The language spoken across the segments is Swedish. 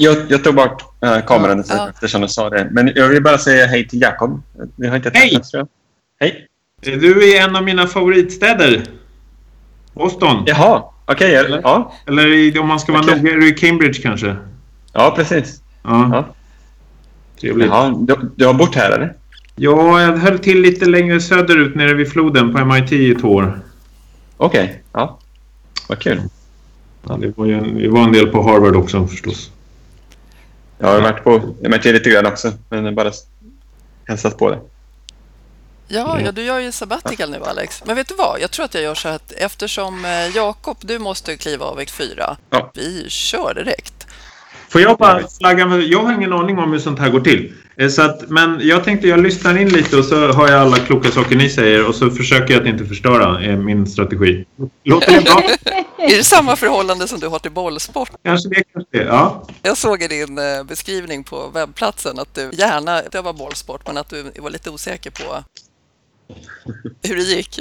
Jag, jag tog bort äh, kameran ja, eftersom du sa det. Men jag vill bara säga hej till Jakob. Vi har inte hej! Hej! Du är en av mina favoritstäder. Boston. Jaha, okej. Okay, eller, ja. eller om man ska vara okay. noga, är du i Cambridge kanske? Ja, precis. Ja. ja. Trevligt. Jaha, du, du har bott här eller? Ja, jag höll till lite längre söderut nere vid floden på MIT i två år. Okej, okay. ja. Vad kul. Ja, det var ju en, vi var en del på Harvard också förstås. Jag har varit på MIT lite grann också, men bara hälsat på det. Ja, ja, du gör ju sabbatical nu Alex. Men vet du vad? Jag tror att jag gör så att eftersom eh, Jakob, du måste kliva av vecka fyra. Ja. Vi kör direkt. Får jag bara flagga med, Jag har ingen aning om hur sånt här går till. Eh, så att, men jag tänkte jag lyssnar in lite och så hör jag alla kloka saker ni säger och så försöker jag att inte förstöra eh, min strategi. Låter det bra? Är det samma förhållande som du har till bollsport? Kanske det, kanske det. Ja. Jag såg i din beskrivning på webbplatsen att du gärna utövar bollsport men att du var lite osäker på hur det gick.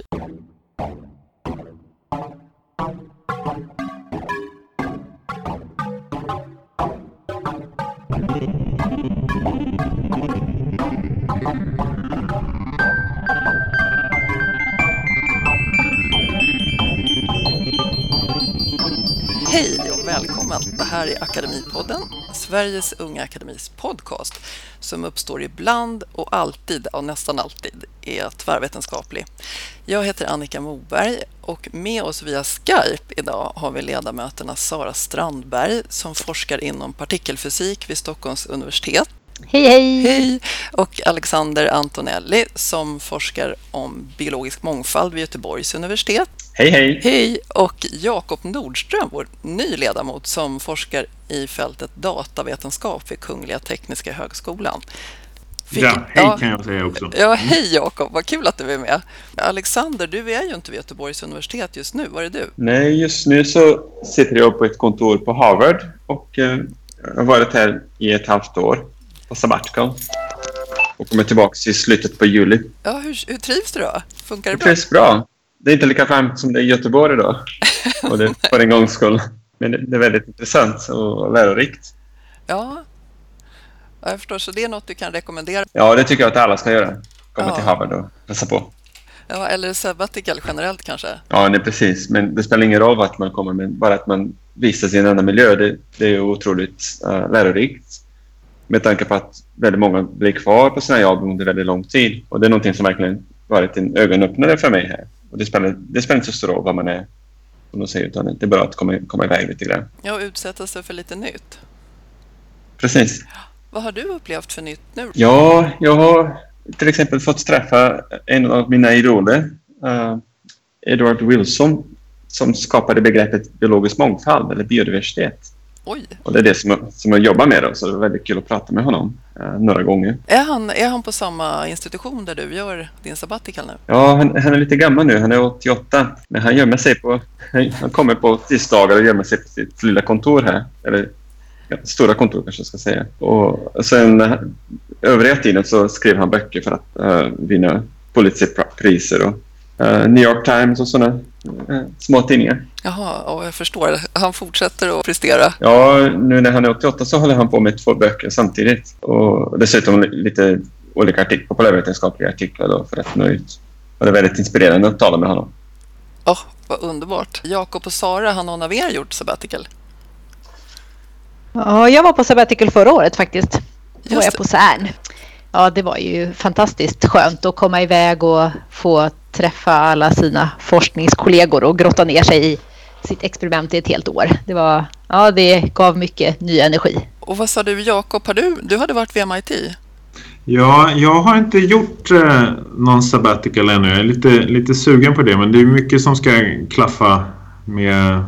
Hej och välkommen! Det här är Akademipodden, Sveriges Unga Akademis podcast som uppstår ibland och alltid, och nästan alltid, är tvärvetenskaplig. Jag heter Annika Moberg och med oss via Skype idag har vi ledamöterna Sara Strandberg som forskar inom partikelfysik vid Stockholms universitet Hej, hej! Hej! Och Alexander Antonelli som forskar om biologisk mångfald vid Göteborgs universitet. Hej, hej! Hej! Och Jakob Nordström, vår ny ledamot som forskar i fältet datavetenskap vid Kungliga Tekniska Högskolan. Fick... Ja, hej ja, kan jag säga också. Ja, hej Jakob, vad kul att du är med. Alexander, du är ju inte vid Göteborgs universitet just nu, var är du? Nej, just nu så sitter jag på ett kontor på Harvard och eh, har varit här i ett halvt år sabbatical. Och kommer tillbaka i slutet på juli. Ja, hur, hur trivs du då? Funkar det, det bra? trivs bra. Det är inte lika varmt som det är i Göteborg idag. och det för en gångs skull. Men det, det är väldigt intressant och lärorikt. Ja, jag förstår. Så det är något du kan rekommendera? Ja, det tycker jag att alla ska göra. Komma ja. till Harvard och hälsa på. Ja, eller sabbatical generellt kanske? Ja, nej, precis. Men det spelar ingen roll vart man kommer, men bara att man vistas i en annan miljö, det, det är otroligt uh, lärorikt med tanke på att väldigt många blir kvar på sina jobb under väldigt lång tid. Och det är någonting som verkligen varit en ögonöppnare för mig här. Och det spelar, det spelar inte så stor roll vad man är, som de säger, utan det är bra att komma, komma iväg lite grann. Ja, och utsätta sig för lite nytt. Precis. Vad har du upplevt för nytt nu? Ja, jag har till exempel fått träffa en av mina idoler, uh, Edward Wilson, som skapade begreppet biologisk mångfald eller biodiversitet. Oj. Och det är det som som jag jobbar med. Då, så det var väldigt kul att prata med honom eh, några gånger. Är han, är han på samma institution där du gör din sabbatical nu? Ja, han, han är lite gammal nu. Han är 88. Men han gömmer sig på... Han kommer på tisdagar och gömmer sig på sitt lilla kontor här. Eller ja, stora kontor kanske jag ska säga. Och sen övriga tiden så skriver han böcker för att uh, vinna Pulitzerpriser och uh, New York Times och sådana uh, små tidningar. Jaha, och jag förstår. Han fortsätter att prestera. Ja, nu när han är 88 så håller han på med två böcker samtidigt. Och dessutom lite olika artik populärvetenskapliga artiklar då för att nå ut. Och det är väldigt inspirerande att tala med honom. Åh, oh, vad underbart. Jakob och Sara, har någon av er gjort sabbatical? Ja, jag var på sabbatical förra året faktiskt. Då var jag på CERN. Ja, det var ju fantastiskt skönt att komma iväg och få träffa alla sina forskningskollegor och grotta ner sig i sitt experiment i ett helt år. Det, var, ja, det gav mycket ny energi. Och vad sa du Jakob, du, du hade varit vid MIT? Ja, jag har inte gjort eh, någon sabbatical ännu. Jag är lite, lite sugen på det men det är mycket som ska klaffa med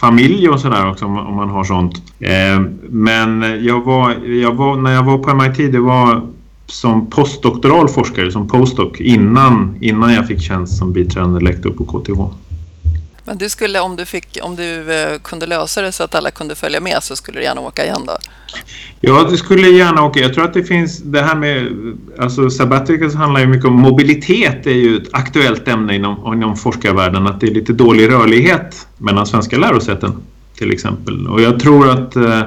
familj och sådär också om, om, man har sånt. Eh, men jag var, jag var, när jag var på MIT det var som postdoktoral forskare, som postdoc, innan, innan jag fick tjänst som biträdande lektor på KTH. Men du skulle, om du, fick, om du eh, kunde lösa det så att alla kunde följa med så skulle du gärna åka igen då? Ja, det skulle gärna åka. Jag tror att det finns det här med, alltså sabbaticals handlar ju mycket om mobilitet är ju ett aktuellt ämne inom, inom forskarvärlden. Att det är lite dålig rörlighet mellan svenska lärosäten till exempel. Och jag tror att eh,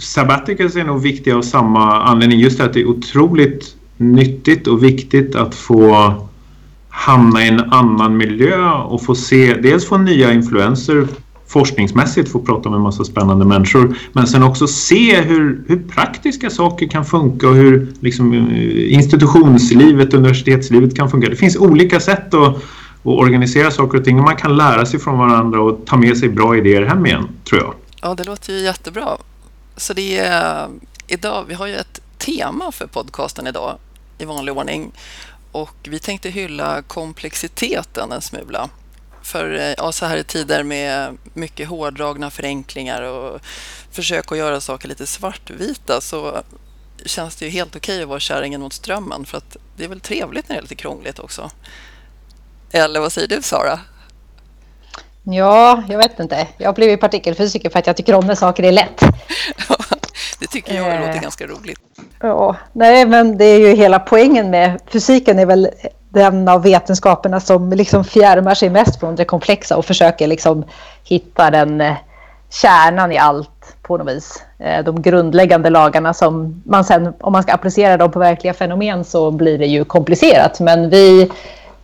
sabbaticals är nog viktiga av samma anledning. Just det att det är otroligt nyttigt och viktigt att få hamna i en annan miljö och få se, dels få nya influenser forskningsmässigt, få prata med en massa spännande människor, men sen också se hur, hur praktiska saker kan funka och hur liksom, eh, institutionslivet, universitetslivet kan funka. Det finns olika sätt att, att organisera saker och ting och man kan lära sig från varandra och ta med sig bra idéer hem igen, tror jag. Ja, det låter ju jättebra. Så det är idag, vi har ju ett tema för podcasten idag i vanlig ordning och vi tänkte hylla komplexiteten en smula. För eh, ja, så här i tider med mycket hårdragna förenklingar och försök att göra saker lite svartvita så känns det ju helt okej att vara kärringen mot strömmen för att det är väl trevligt när det är lite krångligt också. Eller vad säger du Sara? Ja, jag vet inte. Jag har blivit partikelfysiker för att jag tycker om när saker är lätt. det tycker jag låter eh, ganska roligt. Ja, nej, men det är ju hela poängen med fysiken är väl den av vetenskaperna som liksom fjärmar sig mest från det komplexa och försöker liksom hitta den eh, kärnan i allt på något vis. Eh, de grundläggande lagarna som man sen, om man ska applicera dem på verkliga fenomen så blir det ju komplicerat. Men vi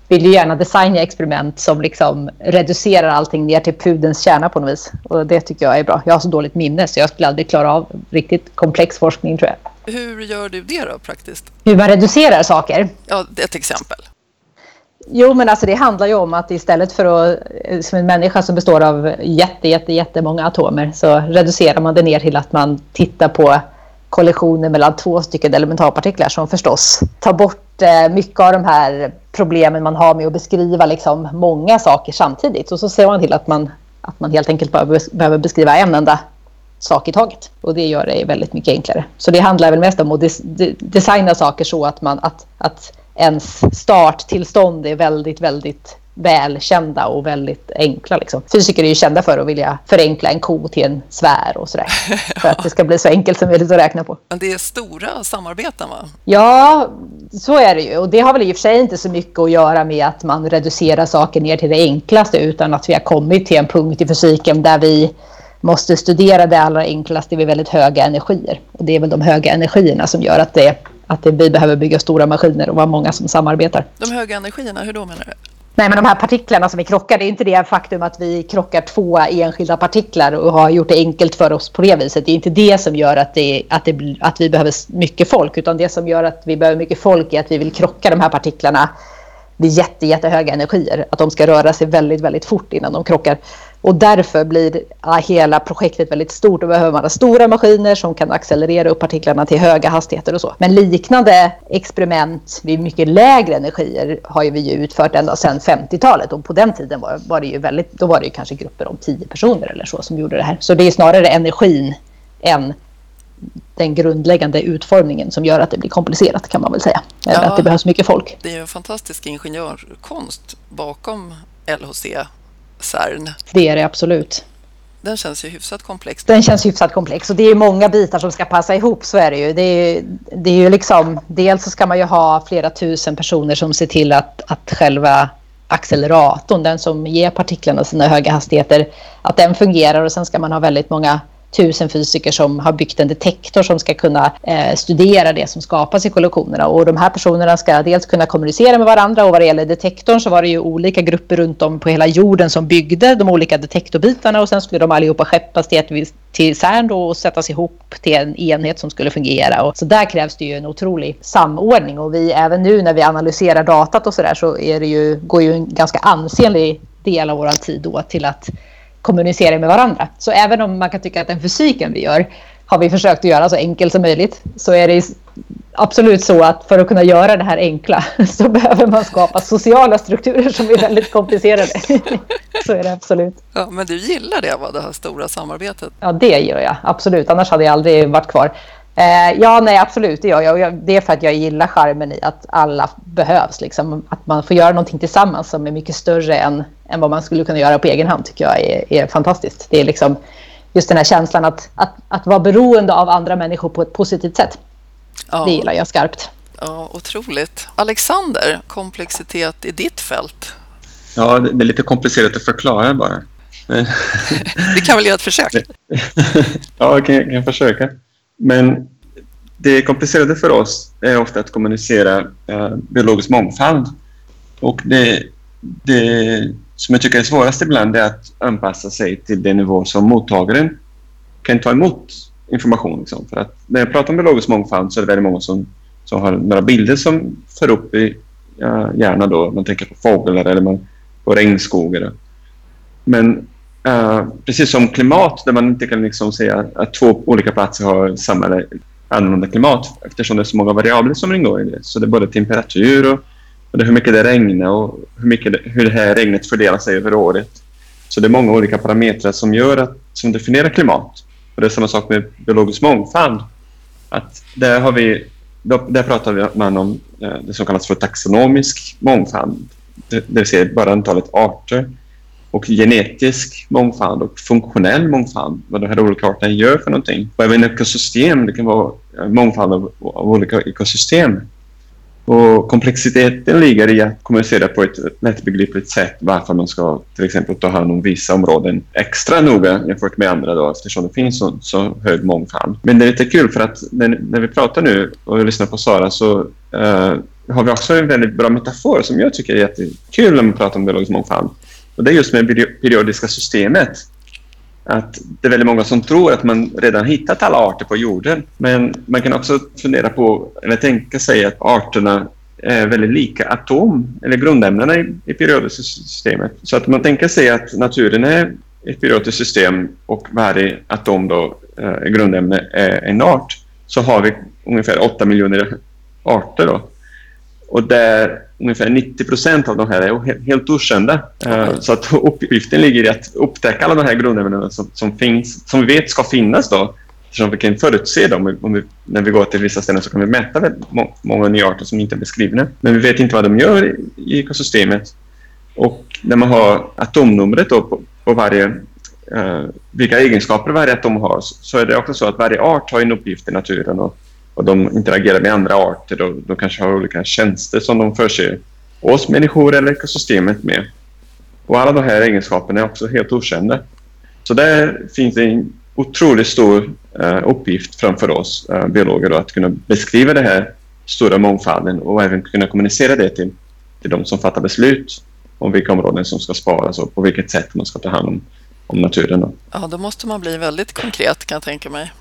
vill ju gärna designa experiment som liksom reducerar allting ner till pudens kärna på något vis. Och det tycker jag är bra. Jag har så dåligt minne så jag skulle aldrig klara av riktigt komplex forskning tror jag. Hur gör du det då praktiskt? Hur man reducerar saker? Ja, ett exempel. Jo, men alltså det handlar ju om att istället för att, som en människa som består av jätte, jätte, jättemånga atomer så reducerar man det ner till att man tittar på kollisioner mellan två stycken elementarpartiklar som förstås tar bort eh, Eh, mycket av de här problemen man har med att beskriva liksom många saker samtidigt. Och så ser man till att man, att man helt enkelt bara behöver beskriva en enda sak i taget. Och det gör det väldigt mycket enklare. Så det handlar väl mest om att des designa saker så att, man, att, att ens starttillstånd är väldigt, väldigt välkända och väldigt enkla. Liksom. Fysiker är ju kända för att vilja förenkla en ko till en sfär och sådär. För att det ska bli så enkelt som möjligt att räkna på. Men det är stora samarbeten va? Ja, så är det ju. Och det har väl i och för sig inte så mycket att göra med att man reducerar saker ner till det enklaste utan att vi har kommit till en punkt i fysiken där vi måste studera det allra enklaste vid väldigt höga energier. Och det är väl de höga energierna som gör att det att vi behöver bygga stora maskiner och vara många som samarbetar. De höga energierna, hur då menar du? Nej, men de här partiklarna som vi krockar, det är inte det faktum att vi krockar två enskilda partiklar och har gjort det enkelt för oss på det viset. Det är inte det som gör att, det, att, det, att vi behöver mycket folk, utan det som gör att vi behöver mycket folk är att vi vill krocka de här partiklarna vid jätte, jättehöga energier. Att de ska röra sig väldigt, väldigt fort innan de krockar. Och därför blir hela projektet väldigt stort. Då behöver man ha stora maskiner som kan accelerera upp partiklarna till höga hastigheter och så. Men liknande experiment vid mycket lägre energier har ju vi ju utfört ända sedan 50-talet. Och på den tiden var, var det ju väldigt, då var det ju kanske grupper om tio personer eller så som gjorde det här. Så det är snarare energin än den grundläggande utformningen som gör att det blir komplicerat kan man väl säga. Eller ja, att det behövs mycket folk. Det är en fantastisk ingenjörkonst bakom LHC CERN. Det är det absolut. Den känns ju hyfsat komplex. Den känns hyfsat komplex och det är många bitar som ska passa ihop, så är det ju. Det är, det är ju liksom, dels så ska man ju ha flera tusen personer som ser till att, att själva acceleratorn, den som ger partiklarna sina höga hastigheter, att den fungerar och sen ska man ha väldigt många tusen fysiker som har byggt en detektor som ska kunna eh, studera det som skapas i kollektionerna. Och de här personerna ska dels kunna kommunicera med varandra och vad det gäller detektorn så var det ju olika grupper runt om på hela jorden som byggde de olika detektorbitarna och sen skulle de allihopa skeppas till, till CERN och sättas ihop till en enhet som skulle fungera. Och så där krävs det ju en otrolig samordning och vi även nu när vi analyserar datat och så där så är det ju, går ju en ganska ansenlig del av vår tid då till att kommunicera med varandra. Så även om man kan tycka att den fysiken vi gör har vi försökt att göra så enkel som möjligt så är det absolut så att för att kunna göra det här enkla så behöver man skapa sociala strukturer som är väldigt komplicerade. så är det absolut. Ja, men du gillar det, va? det här stora samarbetet? Ja, det gör jag absolut. Annars hade jag aldrig varit kvar. Eh, ja, nej, absolut, det gör jag. Det är för att jag gillar charmen i att alla behövs. Liksom. Att man får göra någonting tillsammans som är mycket större än, än vad man skulle kunna göra på egen hand tycker jag är, är fantastiskt. Det är liksom just den här känslan att, att, att vara beroende av andra människor på ett positivt sätt. Ja. Det gillar jag skarpt. Ja, otroligt. Alexander, komplexitet i ditt fält? Ja, det är lite komplicerat att förklara bara. Vi kan väl göra ett försök? ja, jag kan, kan försöka. Men det komplicerade för oss är ofta att kommunicera eh, biologisk mångfald. Och det, det som jag tycker är svårast ibland är att anpassa sig till den nivå som mottagaren kan ta emot information. Liksom. För att när jag pratar om biologisk mångfald så är det väldigt många som, som har några bilder som för upp i eh, ja, hjärnan då. Man tänker på fåglar eller man, på regnskogar. Men uh, precis som klimat där man inte kan liksom säga att två olika platser har samma eller annorlunda klimat eftersom det är så många variabler som ingår i det. Så det är både temperatur och, och det hur mycket det regnar och hur, mycket det, hur det här regnet fördelar sig över året. Så det är många olika parametrar som, gör att, som definierar klimat. Och det är samma sak med biologisk mångfald. Att där, har vi, där pratar man om eh, det som kallas för taxonomisk mångfald. Det vill säga bara antalet arter och genetisk mångfald och funktionell mångfald. Vad de här olika arterna gör för någonting. Och även ekosystem. Det kan vara eh, mångfald av, av olika ekosystem. Och komplexiteten ligger i att kommunicera på ett lättbegripligt sätt varför man ska till exempel ta hand om vissa områden extra noga jämfört med andra då, eftersom det finns så, så hög mångfald. Men det är lite kul för att när, när vi pratar nu och lyssnar på Sara så uh, har vi också en väldigt bra metafor som jag tycker är jättekul när man pratar om biologisk mångfald. Och det är just med det periodiska systemet att det är väldigt många som tror att man redan hittat alla arter på jorden. Men man kan också fundera på, eller tänka sig att arterna är väldigt lika atom, eller grundämnena i, i periodiska systemet. Så att man tänker sig att naturen är ett periodiskt system och varje atom då, eh, grundämne är en art. Så har vi ungefär 8 miljoner arter. Då. Och där ungefär 90 procent av de här är helt okända. Mm. Så att uppgiften ligger i att upptäcka alla de här grundämnena som, som, finns, som vi vet ska finnas då. Eftersom vi kan förutse dem. Om vi, när vi går till vissa ställen så kan vi mäta må, många nya arter som inte är beskrivna. Men vi vet inte vad de gör i, i ekosystemet. Och när man har atomnumret då på, på varje uh, vilka egenskaper varje atom har så är det också så att varje art har en uppgift i naturen. Och och de interagerar med andra arter och de kanske har olika tjänster som de förser oss människor eller ekosystemet med. Och alla de här egenskaperna är också helt okända. Så där finns en otroligt stor uh, uppgift framför oss uh, biologer då, att kunna beskriva den här stora mångfalden och även kunna kommunicera det till, till de som fattar beslut om vilka områden som ska sparas och på vilket sätt man ska ta hand om, om naturen. Då. Ja, då måste man bli väldigt konkret kan jag tänka mig.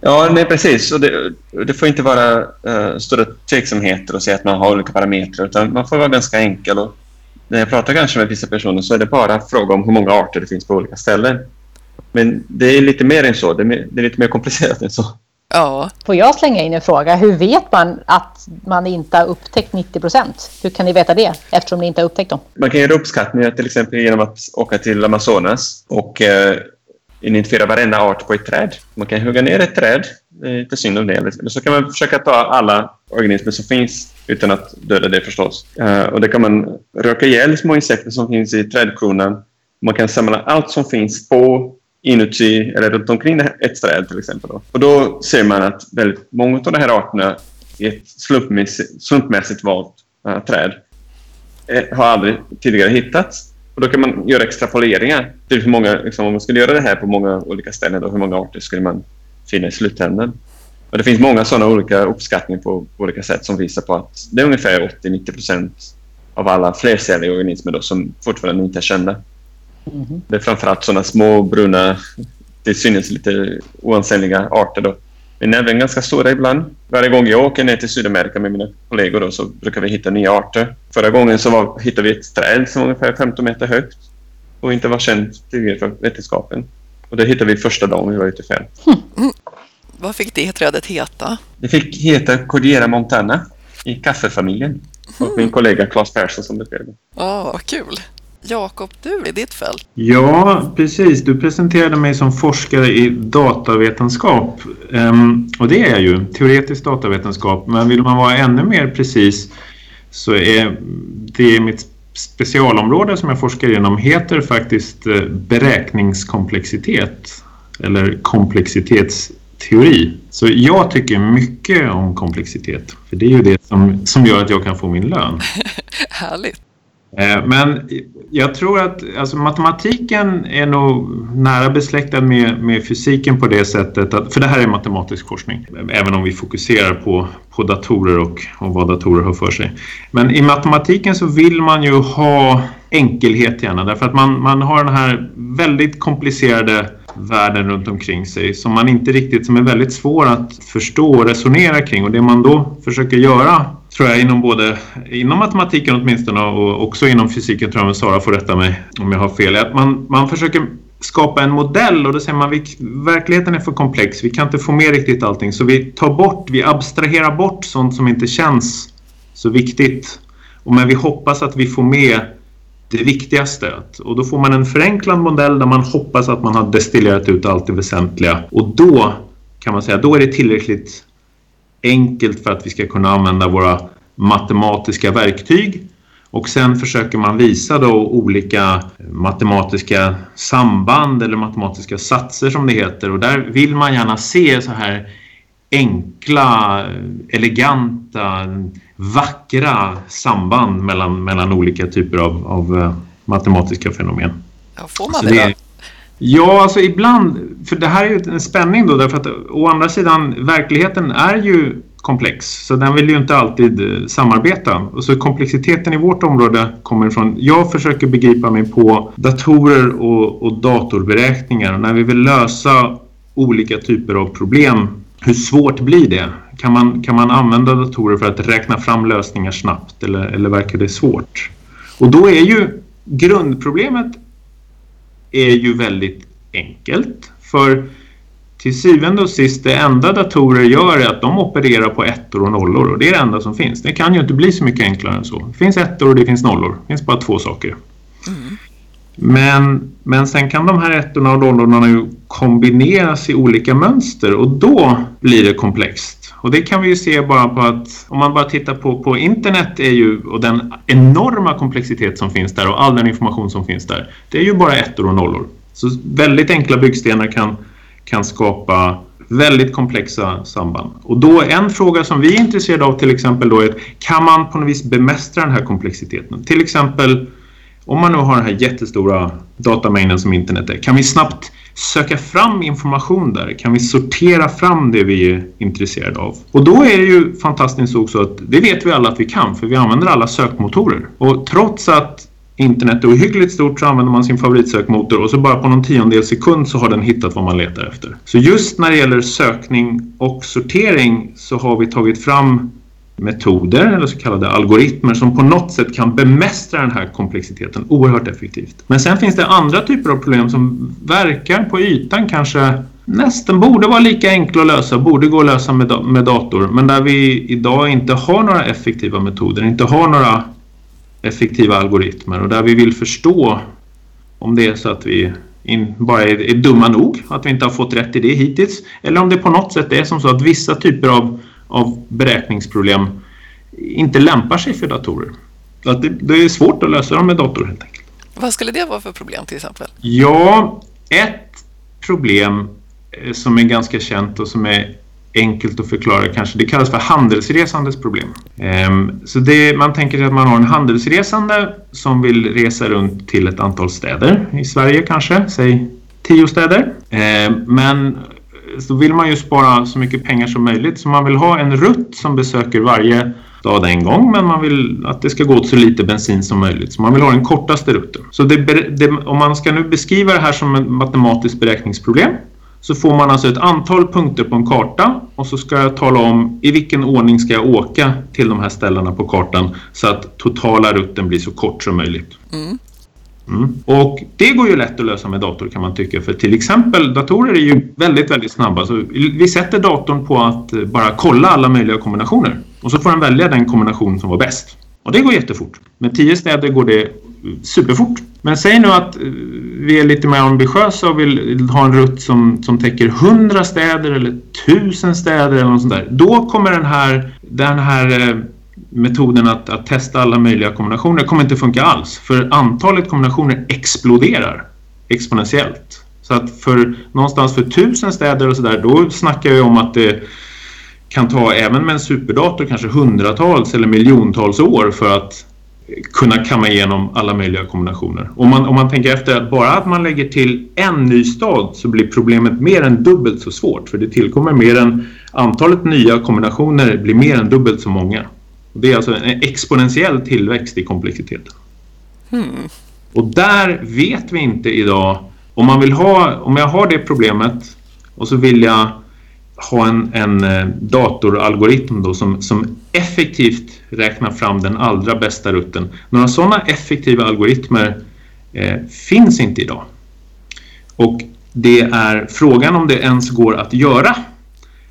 Ja, nej, precis. Och det, det får inte vara uh, stora tveksamheter och säga att man har olika parametrar utan man får vara ganska enkel. Och när jag pratar kanske med vissa personer så är det bara fråga om hur många arter det finns på olika ställen. Men det är lite mer än så. Det är, det är lite mer komplicerat än så. Ja. Får jag slänga in en fråga? Hur vet man att man inte har upptäckt 90 procent? Hur kan ni veta det eftersom ni inte har upptäckt dem? Man kan göra uppskattningar till exempel genom att åka till Amazonas och eh, identifiera varenda art på ett träd. Man kan hugga ner ett träd, eh, det är inte synd om det. Eller så kan man försöka ta alla organismer som finns utan att döda det förstås. Eh, och det kan man röka ihjäl små insekter som finns i trädkronan. Man kan samla allt som finns på, inuti eller runt omkring ett träd till exempel. Och då ser man att väldigt många av de här arterna i ett slumpmässigt, slumpmässigt valt eh, träd har aldrig tidigare hittats. Och då kan man göra extrapoleringar till hur många, liksom, om man skulle göra det här på många olika ställen, då, hur många arter skulle man finna i slutändan? Och det finns många sådana olika uppskattningar på, olika sätt som visar på att det är ungefär 80-90 procent av alla flercelliga organismer då, som fortfarande inte är kända. Mm. Det är framförallt sådana små bruna, till synes lite oansenliga arter då, men även ganska stora ibland. Varje gång jag åker ner till Sydamerika med mina kollegor då, så brukar vi hitta nya arter. Förra gången så var, hittade vi ett träd som var ungefär 15 meter högt och inte var känt tidigare för vetenskapen. Och det hittade vi första dagen vi var ute i fält. Mm. Vad fick det trädet heta? Det fick heta Cordiera montana i kaffefamiljen. Och min kollega Claes Persson som beskrev det. Ja, oh, vad kul! Jakob, du i ditt fält? Ja, precis. Du presenterade mig som forskare i datavetenskap. Um, och det är jag ju, teoretisk datavetenskap. Men vill man vara ännu mer precis så är det mitt specialområde som jag forskar inom heter faktiskt eh, beräkningskomplexitet eller komplexitetsteori. Så jag tycker mycket om komplexitet. För det är ju det som, som gör att jag kan få min lön. Härligt. Eh, men jag tror att alltså, matematiken är nog nära besläktad med, med fysiken på det sättet att, för det här är matematisk forskning, även om vi fokuserar på, på datorer och, och vad datorer har för sig. Men i matematiken så vill man ju ha enkelhet gärna därför att man, man har den här väldigt komplicerade världen runt omkring sig som man inte riktigt, som är väldigt svår att förstå och resonera kring och det man då försöker göra tror jag inom både inom matematiken åtminstone och också inom fysiken tror jag men Sara får rätta mig om jag har fel. är Att man, man försöker skapa en modell och då säger man att verkligheten är för komplex. Vi kan inte få med riktigt allting så vi tar bort, vi abstraherar bort sånt som inte känns så viktigt. Och men vi hoppas att vi får med det viktigaste. Och då får man en förenklad modell där man hoppas att man har destillerat ut allt det väsentliga. Och då kan man säga, då är det tillräckligt enkelt för att vi ska kunna använda våra matematiska verktyg. Och sen försöker man visa då olika matematiska samband eller matematiska satser som det heter. Och där vill man gärna se så här enkla, eleganta, vackra samband mellan, mellan olika typer av, av eh, matematiska fenomen. Ja, får man det, det Ja, alltså ibland, för det här är ju en spänning då därför att å andra sidan verkligheten är ju komplex så den vill ju inte alltid eh, samarbeta. Och så komplexiteten i vårt område kommer ifrån, jag försöker begripa mig på datorer och, och datorberäkningar när vi vill lösa olika typer av problem. Hur svårt blir det? Kan man, kan man använda datorer för att räkna fram lösningar snabbt eller, eller verkar det svårt? Och då är ju grundproblemet är ju väldigt enkelt. För till syvende och sist, det enda datorer gör är att de opererar på ettor och nollor och det är det enda som finns. Det kan ju inte bli så mycket enklare än så. Det finns ettor och det finns nollor. Det finns bara två saker. Mm. Men, men sen kan de här ettorna och nollorna ju kombineras i olika mönster och då blir det komplext. Och det kan vi ju se bara på att om man bara tittar på, på internet är ju, och den enorma komplexitet som finns där och all den information som finns där. Det är ju bara ettor och nollor. Så väldigt enkla byggstenar kan, kan skapa väldigt komplexa samband. Och då en fråga som vi är intresserade av till exempel då är kan man på något vis bemästra den här komplexiteten? Till exempel om man nu har den här jättestora datamängden som internet är, kan vi snabbt söka fram information där? Kan vi sortera fram det vi är intresserade av? Och då är det ju fantastiskt också att det vet vi alla att vi kan för vi använder alla sökmotorer. Och trots att internet är ohyggligt stort så använder man sin favoritsökmotor och så bara på någon tiondel sekund så har den hittat vad man letar efter. Så just när det gäller sökning och sortering så har vi tagit fram metoder eller så kallade algoritmer som på något sätt kan bemästra den här komplexiteten oerhört effektivt. Men sen finns det andra typer av problem som verkar på ytan kanske nästan borde vara lika enkla att lösa, borde gå att lösa med, med dator men där vi idag inte har några effektiva metoder, inte har några effektiva algoritmer och där vi vill förstå om det är så att vi in, bara är, är dumma nog, att vi inte har fått rätt i det hittills eller om det på något sätt är som så att vissa typer av av beräkningsproblem inte lämpar sig för datorer. Att det, det, är svårt att lösa dem med dator helt enkelt. Vad skulle det vara för problem till exempel? Ja, ett problem eh, som är ganska känt och som är enkelt att förklara kanske. Det kallas för handelsresandes problem. Ehm, så det, man tänker sig att man har en handelsresande som vill resa runt till ett antal städer i Sverige kanske, säg tio städer. Ehm, men så vill man ju spara så mycket pengar som möjligt. Så man vill ha en rutt som besöker varje stad en gång men man vill att det ska gå åt så lite bensin som möjligt. Så man vill ha den kortaste rutten. Så det, det, om man ska nu beskriva det här som ett matematiskt beräkningsproblem så får man alltså ett antal punkter på en karta och så ska jag tala om i vilken ordning ska jag åka till de här ställena på kartan så att totala rutten blir så kort som möjligt. Mm. Mm. Och det går ju lätt att lösa med dator kan man tycka. För till exempel datorer är ju väldigt, väldigt snabba. Så vi sätter datorn på att eh, bara kolla alla möjliga kombinationer. Och så får den välja den kombination som var bäst. Och det går jättefort. Med tio städer går det eh, superfort. Men säg nu att eh, vi är lite mer ambitiösa och vill ha en rutt som, som täcker 100 städer eller 1000 städer eller något sånt där. Då kommer den här, den här metoden att, att, testa alla möjliga kombinationer kommer inte funka alls. För antalet kombinationer exploderar exponentiellt. Så att för någonstans för tusen städer och sådär, då snackar vi om att det kan ta även med en superdator kanske hundratals eller miljontals år för att kunna kamma igenom alla möjliga kombinationer. Om man, om man tänker efter att bara att man lägger till en ny stad så blir problemet mer än dubbelt så svårt för det tillkommer mer än antalet nya kombinationer blir mer än dubbelt så många. Det är alltså en exponentiell tillväxt i komplexiteten. Hmm. Och där vet vi inte idag om man vill ha, om jag har det problemet och så vill jag ha en, en eh, datoralgoritm då som, som effektivt räknar fram den allra bästa rutten. Några sådana effektiva algoritmer eh, finns inte idag. Och det är frågan om det ens går att göra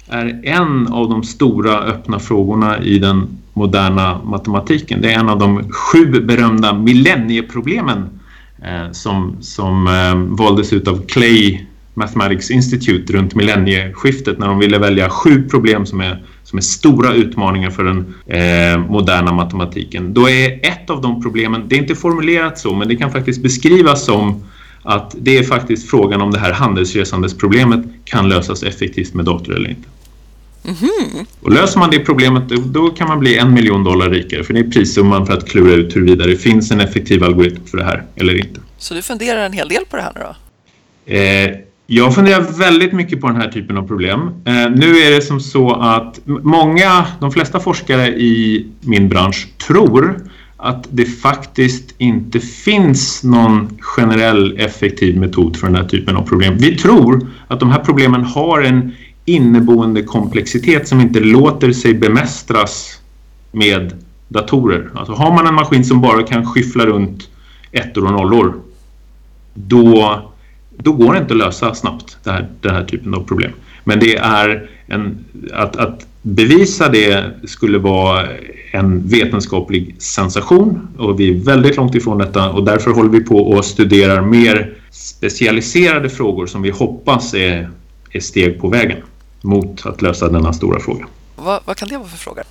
är en av de stora öppna frågorna i den moderna matematiken. Det är en av de sju berömda millennieproblemen eh, som, som eh, valdes ut av Clay Mathematics Institute runt millennieskiftet när de ville välja sju problem som är, som är stora utmaningar för den eh, moderna matematiken. Då är ett av de problemen, det är inte formulerat så, men det kan faktiskt beskrivas som att det är faktiskt frågan om det här handelsresandesproblemet kan lösas effektivt med dator eller inte. Mm-hmm. Och löser man det problemet då kan man bli en miljon dollar rikare för det är prissumman för att klura ut huruvida det finns en effektiv algoritm för det här eller inte. Så du funderar en hel del på det här nu då? Eh, jag funderar väldigt mycket på den här typen av problem. Eh, nu är det som så att många, de flesta forskare i min bransch tror att det faktiskt inte finns någon generell effektiv metod för den här typen av problem. Vi tror att de här problemen har en inneboende komplexitet som inte låter sig bemästras med datorer. Alltså har man en maskin som bara kan skyffla runt ettor och nollor då, då går det inte att lösa snabbt det här, den här typen av problem. Men det är en, att, att bevisa det skulle vara en vetenskaplig sensation och vi är väldigt långt ifrån detta och därför håller vi på och studerar mer specialiserade frågor som vi hoppas är, är steg på vägen mot att lösa denna stora fråga. Vad, vad kan det vara för frågor?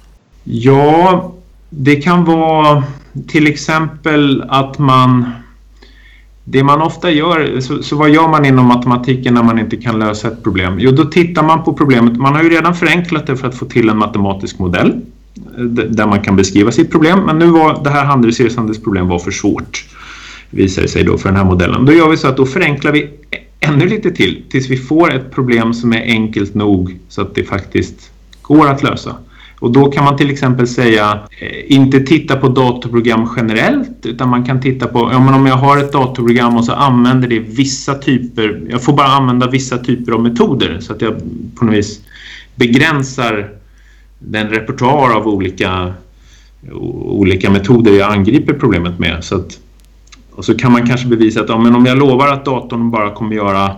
Ja, det kan vara till exempel att man det man ofta gör, så, så, vad gör man inom matematiken när man inte kan lösa ett problem? Jo, då tittar man på problemet. Man har ju redan förenklat det för att få till en matematisk modell där man kan beskriva sitt problem. Men nu var det här handelsresandets problem var för svårt, visar sig då för den här modellen. Då gör vi så att då förenklar vi ännu lite till tills vi får ett problem som är enkelt nog så att det faktiskt går att lösa. Och då kan man till exempel säga eh, inte titta på datorprogram generellt utan man kan titta på ja, men om jag har ett datorprogram och så använder det vissa typer, jag får bara använda vissa typer av metoder så att jag på något vis begränsar den repertoar av olika, olika metoder jag angriper problemet med. Så att och så kan man kanske bevisa att ja, men om jag lovar att datorn bara kommer göra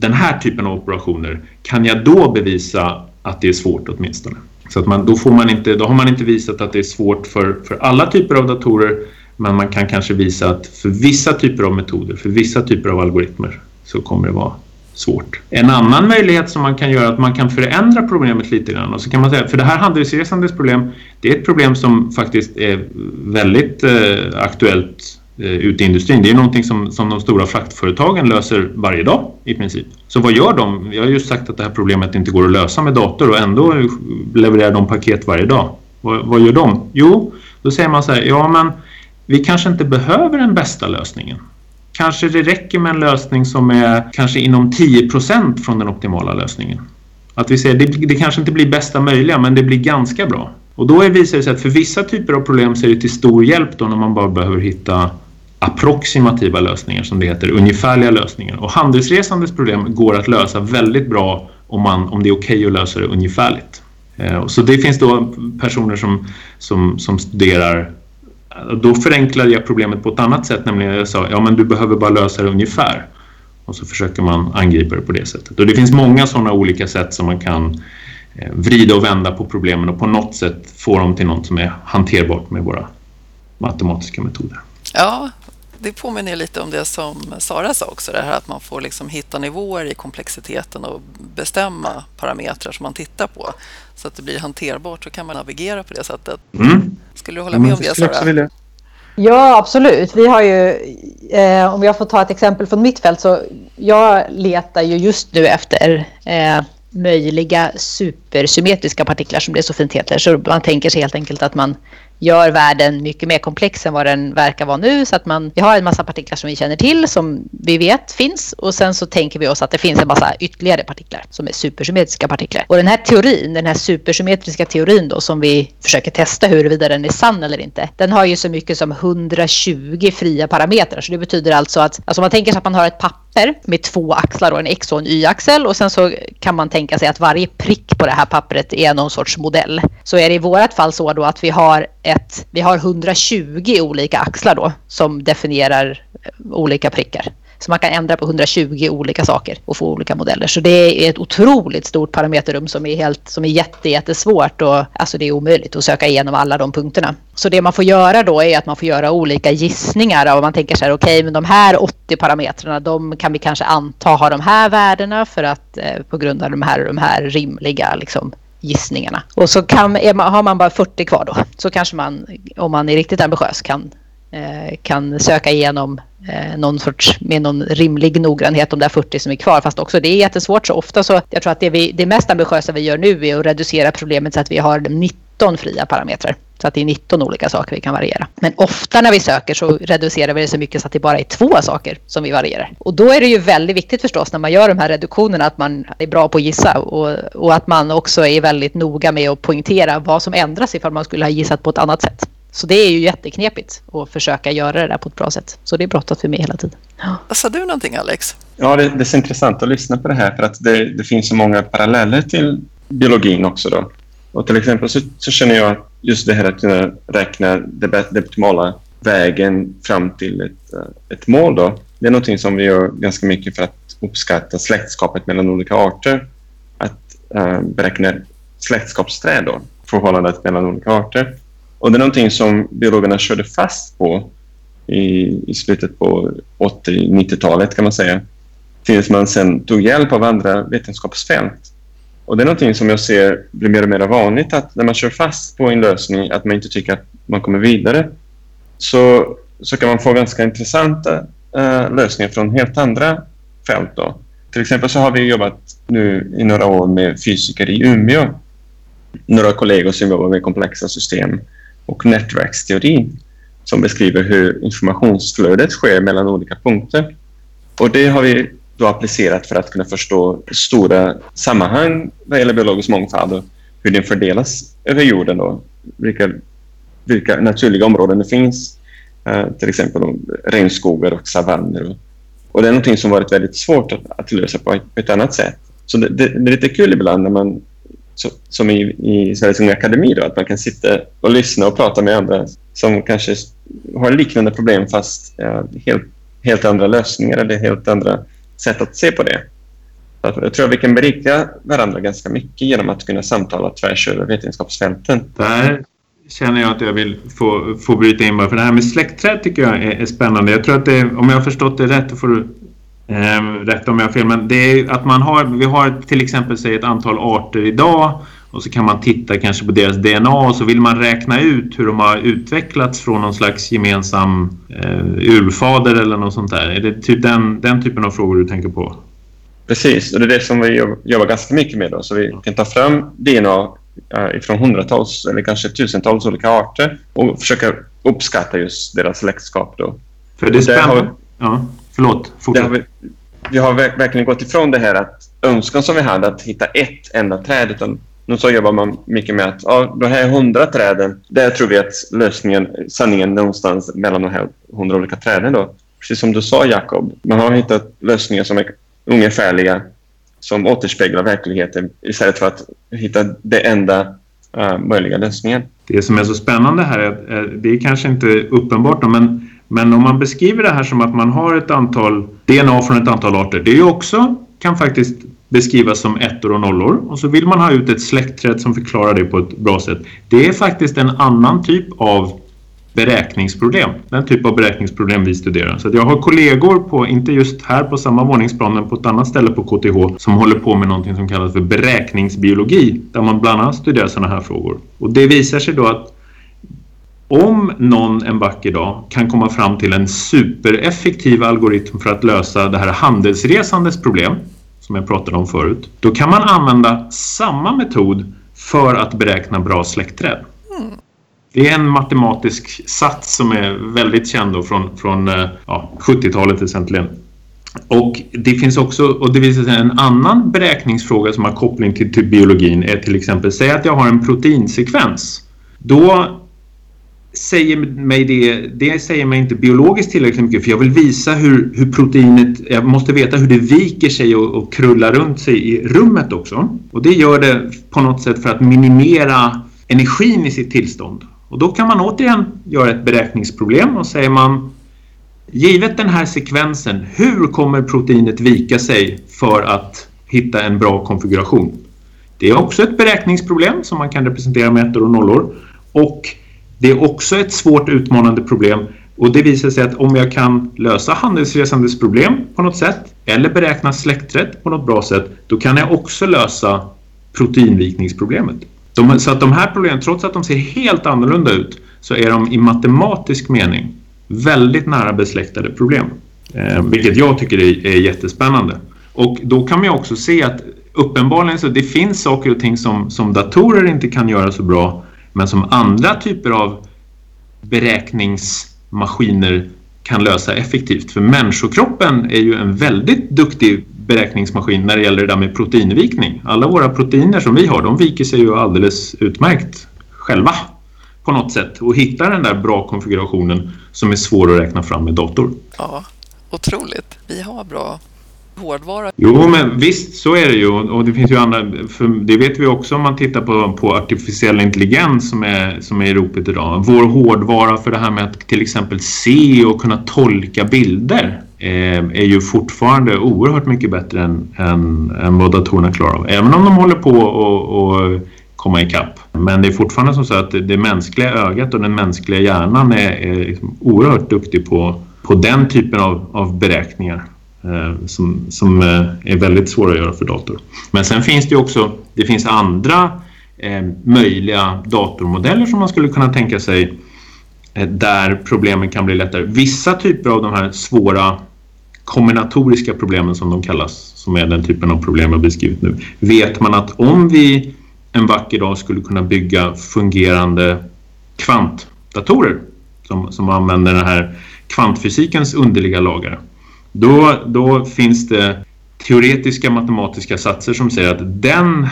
den här typen av operationer, kan jag då bevisa att det är svårt åtminstone? Så att man, då, får man inte, då har man inte visat att det är svårt för, för alla typer av datorer, men man kan kanske visa att för vissa typer av metoder, för vissa typer av algoritmer, så kommer det vara svårt. En annan möjlighet som man kan göra är att man kan förändra problemet lite grann. Och så kan man säga, för det här handelsresandes problem, det är ett problem som faktiskt är väldigt eh, aktuellt Eh, ute i industrin. Det är någonting som, som de stora fraktföretagen löser varje dag i princip. Så vad gör de? Jag har just sagt att det här problemet inte går att lösa med dator och ändå levererar de paket varje dag. Vad, vad gör de? Jo, då säger man så här, ja men vi kanske inte behöver den bästa lösningen. Kanske det räcker med en lösning som är kanske inom 10% från den optimala lösningen. Att vi säger det, det kanske inte blir bästa möjliga men det blir ganska bra. Och då visar det sig att för vissa typer av problem så är det till stor hjälp då när man bara behöver hitta approximativa lösningar som det heter, ungefärliga lösningar. Och handelsresandes problem går att lösa väldigt bra om, man, om det är okej okay att lösa det ungefärligt. Eh, så det finns då personer som, som, som studerar då förenklade jag problemet på ett annat sätt, nämligen jag sa ja men du behöver bara lösa det ungefär. Och så försöker man angripa det på det sättet. Och det finns många sådana olika sätt som man kan eh, vrida och vända på problemen och på något sätt få dem till något som är hanterbart med våra matematiska metoder. Ja, det påminner lite om det som Sara sa också, det här att man får liksom hitta nivåer i komplexiteten och bestämma parametrar som man tittar på. Så att det blir hanterbart så kan man navigera på det sättet. Mm. Skulle du hålla med om det Sara? Ja, absolut. Vi har ju, eh, om jag får ta ett exempel från mitt fält, så jag letar ju just nu efter eh, möjliga supersymmetriska partiklar som det så fint heter. Så man tänker sig helt enkelt att man gör världen mycket mer komplex än vad den verkar vara nu. Så att man, vi har en massa partiklar som vi känner till, som vi vet finns. Och sen så tänker vi oss att det finns en massa ytterligare partiklar som är supersymmetriska partiklar. Och den här teorin, den här supersymmetriska teorin då som vi försöker testa huruvida den är sann eller inte. Den har ju så mycket som 120 fria parametrar. Så det betyder alltså att alltså man tänker sig att man har ett papper med två axlar och en x och en y-axel och sen så kan man tänka sig att varje prick på det här pappret är någon sorts modell. Så är det i vårat fall så då att vi har ett, vi har 120 olika axlar då som definierar eh, olika prickar. Så man kan ändra på 120 olika saker och få olika modeller. Så det är ett otroligt stort parameterrum som är, helt, som är jätte, jättesvårt och alltså det är omöjligt att söka igenom alla de punkterna. Så det man får göra då är att man får göra olika gissningar och man tänker så här okej okay, men de här 80 parametrarna de kan vi kanske anta har de här värdena för att eh, på grund av de här, de här rimliga liksom, gissningarna. Och så kan, man, har man bara 40 kvar då så kanske man om man är riktigt ambitiös kan Eh, kan söka igenom eh, någon sorts, med någon rimlig noggrannhet de där 40 som är kvar. Fast också det är jättesvårt så ofta så jag tror att det, vi, det mest ambitiösa vi gör nu är att reducera problemet så att vi har 19 fria parametrar. Så att det är 19 olika saker vi kan variera. Men ofta när vi söker så reducerar vi det så mycket så att det bara är två saker som vi varierar. Och då är det ju väldigt viktigt förstås när man gör de här reduktionerna att man är bra på att gissa och, och att man också är väldigt noga med att poängtera vad som ändras ifall man skulle ha gissat på ett annat sätt. Så det är ju jätteknepigt att försöka göra det där på ett bra sätt. Så det brottas vi med hela tiden. Vad sa du någonting Alex? Ja, det, det är så intressant att lyssna på det här för att det, det finns så många paralleller till biologin också. Då. Och till exempel så, så känner jag att just det här att kunna räkna den optimala vägen fram till ett, eh, ett mål då. Det är någonting som vi gör ganska mycket för att uppskatta släktskapet mellan olika arter. Att äh, beräkna släktskapsträd då, förhållandet mellan olika arter. Och det är någonting som biologerna körde fast på i, i slutet på 80-90-talet kan man säga. Tills man sen tog hjälp av andra vetenskapsfält. Och det är någonting som jag ser blir mer och mer vanligt att när man kör fast på en lösning att man inte tycker att man kommer vidare så, så kan man få ganska intressanta eh, lösningar från helt andra fält. Då. Till exempel så har vi jobbat nu i några år med fysiker i Umeå. Några kollegor som jobbar med komplexa system och nätverksteori som beskriver hur informationsflödet sker mellan olika punkter. Och det har vi då applicerat för att kunna förstå stora sammanhang vad gäller biologisk mångfald och hur den fördelas över jorden. Då. Vilka, vilka naturliga områden det finns, eh, till exempel regnskogar och savanner. Och det är något som varit väldigt svårt att, att lösa på ett, på ett annat sätt. Så det, det, det, är lite kul ibland när man så, som i, i Sveriges Unga Akademi, då, att man kan sitta och lyssna och prata med andra som kanske har liknande problem fast ja, helt, helt andra lösningar eller helt andra sätt att se på det. Så jag tror att vi kan berika varandra ganska mycket genom att kunna samtala tvärs över vetenskapsfälten. Där känner jag att jag vill få, få bryta in bara, för det här med släktträd tycker jag är, är spännande. Jag tror att det, om jag har förstått det rätt, då får du Eh, rätt om jag har fel, men det är att man har, vi har till exempel säg ett antal arter idag och så kan man titta kanske på deras DNA och så vill man räkna ut hur de har utvecklats från någon slags gemensam eh, urfader eller något sånt där. Är det typ den, den typen av frågor du tänker på? Precis, och det är det som vi jobbar ganska mycket med. Då. Så vi kan ta fram DNA eh, från hundratals eller kanske tusentals olika arter och försöka uppskatta just deras släktskap. Då. För det är spännande. Ja. Förlåt, fortsätt. Har vi, vi, har verkligen gått ifrån det här att önskan som vi hade att hitta ett enda träd. Utan nu så jobbar man mycket med att ja, de här hundra träden, där tror vi att lösningen, sanningen någonstans mellan de här hundra olika träden. Då. Precis som du sa Jakob, man har hittat lösningar som är ungefärliga som återspeglar verkligheten istället för att hitta det enda uh, möjliga lösningen. Det som är så spännande här är, det är kanske inte uppenbart men men om man beskriver det här som att man har ett antal DNA från ett antal arter, det är ju också kan faktiskt beskrivas som ettor och nollor och så vill man ha ut ett släktträd som förklarar det på ett bra sätt. Det är faktiskt en annan typ av beräkningsproblem. Den typ av beräkningsproblem vi studerar. Så jag har kollegor på, inte just här på samma våningsplan, men på ett annat ställe på KTH som håller på med någonting som kallas för beräkningsbiologi där man bland annat studerar sådana här frågor. Och det visar sig då att om någon en vacker dag kan komma fram till en supereffektiv algoritm för att lösa det här handelsresandes problem som jag pratade om förut, då kan man använda samma metod för att beräkna bra släktträd. Mm. Det är en matematisk sats som är väldigt känd från, från eh, ja, 70-talet egentligen. Och det finns också, och det visar sig en annan beräkningsfråga som har koppling till, till biologin är till exempel, säg att jag har en proteinsekvens. Då säger mig det, det säger mig inte biologiskt tillräckligt mycket för jag vill visa hur, hur proteinet, jag måste veta hur det viker sig och, och krullar runt sig i rummet också. Och det gör det på något sätt för att minimera energin i sitt tillstånd. Och då kan man återigen göra ett beräkningsproblem och säger man Givet den här sekvensen, hur kommer proteinet vika sig för att hitta en bra konfiguration? Det är också ett beräkningsproblem som man kan representera med ettor och nollor. Och det är också ett svårt utmanande problem och det visar sig att om jag kan lösa handelsresandes problem på något sätt eller beräkna släkträtt på något bra sätt, då kan jag också lösa proteinvikningsproblemet. De, så att de här problemen, trots att de ser helt annorlunda ut, så är de i matematisk mening väldigt nära besläktade problem. Eh, vilket jag tycker är, är jättespännande. Och då kan man också se att uppenbarligen så det finns saker och ting som, som datorer inte kan göra så bra men som andra typer av beräkningsmaskiner kan lösa effektivt. För människokroppen är ju en väldigt duktig beräkningsmaskin när det gäller det där med proteinvikning. Alla våra proteiner som vi har, de viker sig ju alldeles utmärkt själva på något sätt och hittar den där bra konfigurationen som är svår att räkna fram med dator. Ja, otroligt. Vi har bra hårdvara. Jo, men visst så är det ju. Och det finns ju andra, för det vet vi också om man tittar på, på artificiell intelligens som är, som är i ropet idag. Vår hårdvara för det här med att till exempel se och kunna tolka bilder eh, är ju fortfarande oerhört mycket bättre än, än, än vad datorerna klarar av. Även om de håller på att komma ikapp. Men det är fortfarande som så att det mänskliga ögat och den mänskliga hjärnan är, är liksom oerhört duktig på, på den typen av, av beräkningar. Eh, som, som eh, är väldigt svåra att göra för dator. Men sen finns det också det finns andra eh, möjliga datormodeller som man skulle kunna tänka sig eh, där problemen kan bli lättare. Vissa typer av de här svåra kombinatoriska problemen som de kallas, som är den typen av problem jag beskrivit nu, vet man att om vi en vacker dag skulle kunna bygga fungerande kvantdatorer som, som använder den här kvantfysikens underliga lagar då, då finns det teoretiska matematiska satser som säger att den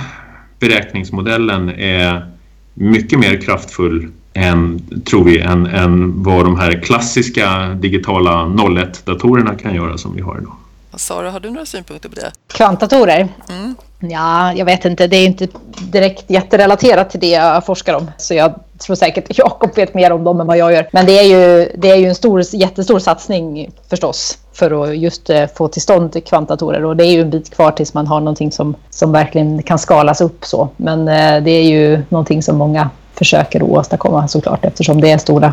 beräkningsmodellen är mycket mer kraftfull än, tror vi, än, än vad de här klassiska digitala 01-datorerna kan göra som vi har idag. Sara, har du några synpunkter på det? Kvantdatorer? Mm. Ja, jag vet inte. Det är inte direkt jätterelaterat till det jag forskar om. Så jag tror säkert att Jakob vet mer om dem än vad jag gör. Men det är ju, det är ju en stor, jättestor satsning förstås för att just eh, få till stånd kvantdatorer. Och det är ju en bit kvar tills man har någonting som, som verkligen kan skalas upp så. Men eh, det är ju någonting som många försöker åstadkomma såklart eftersom det är stora,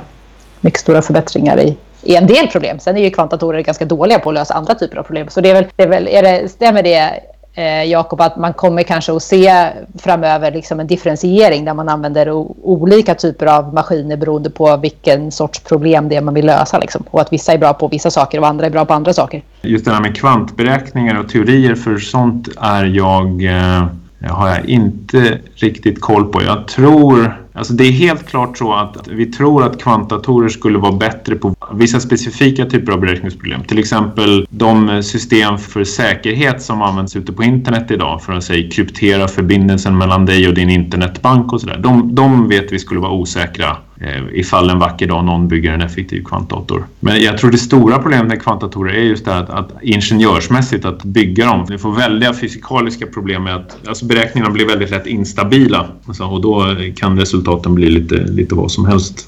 mycket stora förbättringar i, i en del problem. Sen är ju kvantdatorer ganska dåliga på att lösa andra typer av problem. Så det är väl, det är väl är det, stämmer det eh, Jakob, att man kommer kanske att se framöver liksom en differentiering där man använder olika typer av maskiner beroende på vilken sorts problem det är man vill lösa. Liksom. Och att vissa är bra på vissa saker och andra är bra på andra saker. Just det här med kvantberäkningar och teorier för sånt är jag, eh, har jag inte riktigt koll på. Jag tror Alltså det är helt klart så att vi tror att kvantdatorer skulle vara bättre på vissa specifika typer av beräkningsproblem. Till exempel de system för säkerhet som används ute på internet idag för att säga, kryptera förbindelsen mellan dig och din internetbank och sådär. De, de vet vi skulle vara osäkra eh, ifall en vacker dag någon bygger en effektiv kvantdator. Men jag tror det stora problemet med kvantdatorer är just det att, att ingenjörsmässigt att bygga dem. Vi får väldiga fysikaliska problem med att alltså beräkningarna blir väldigt lätt instabila alltså, och då kan resultatet resultaten blir lite, lite vad som helst.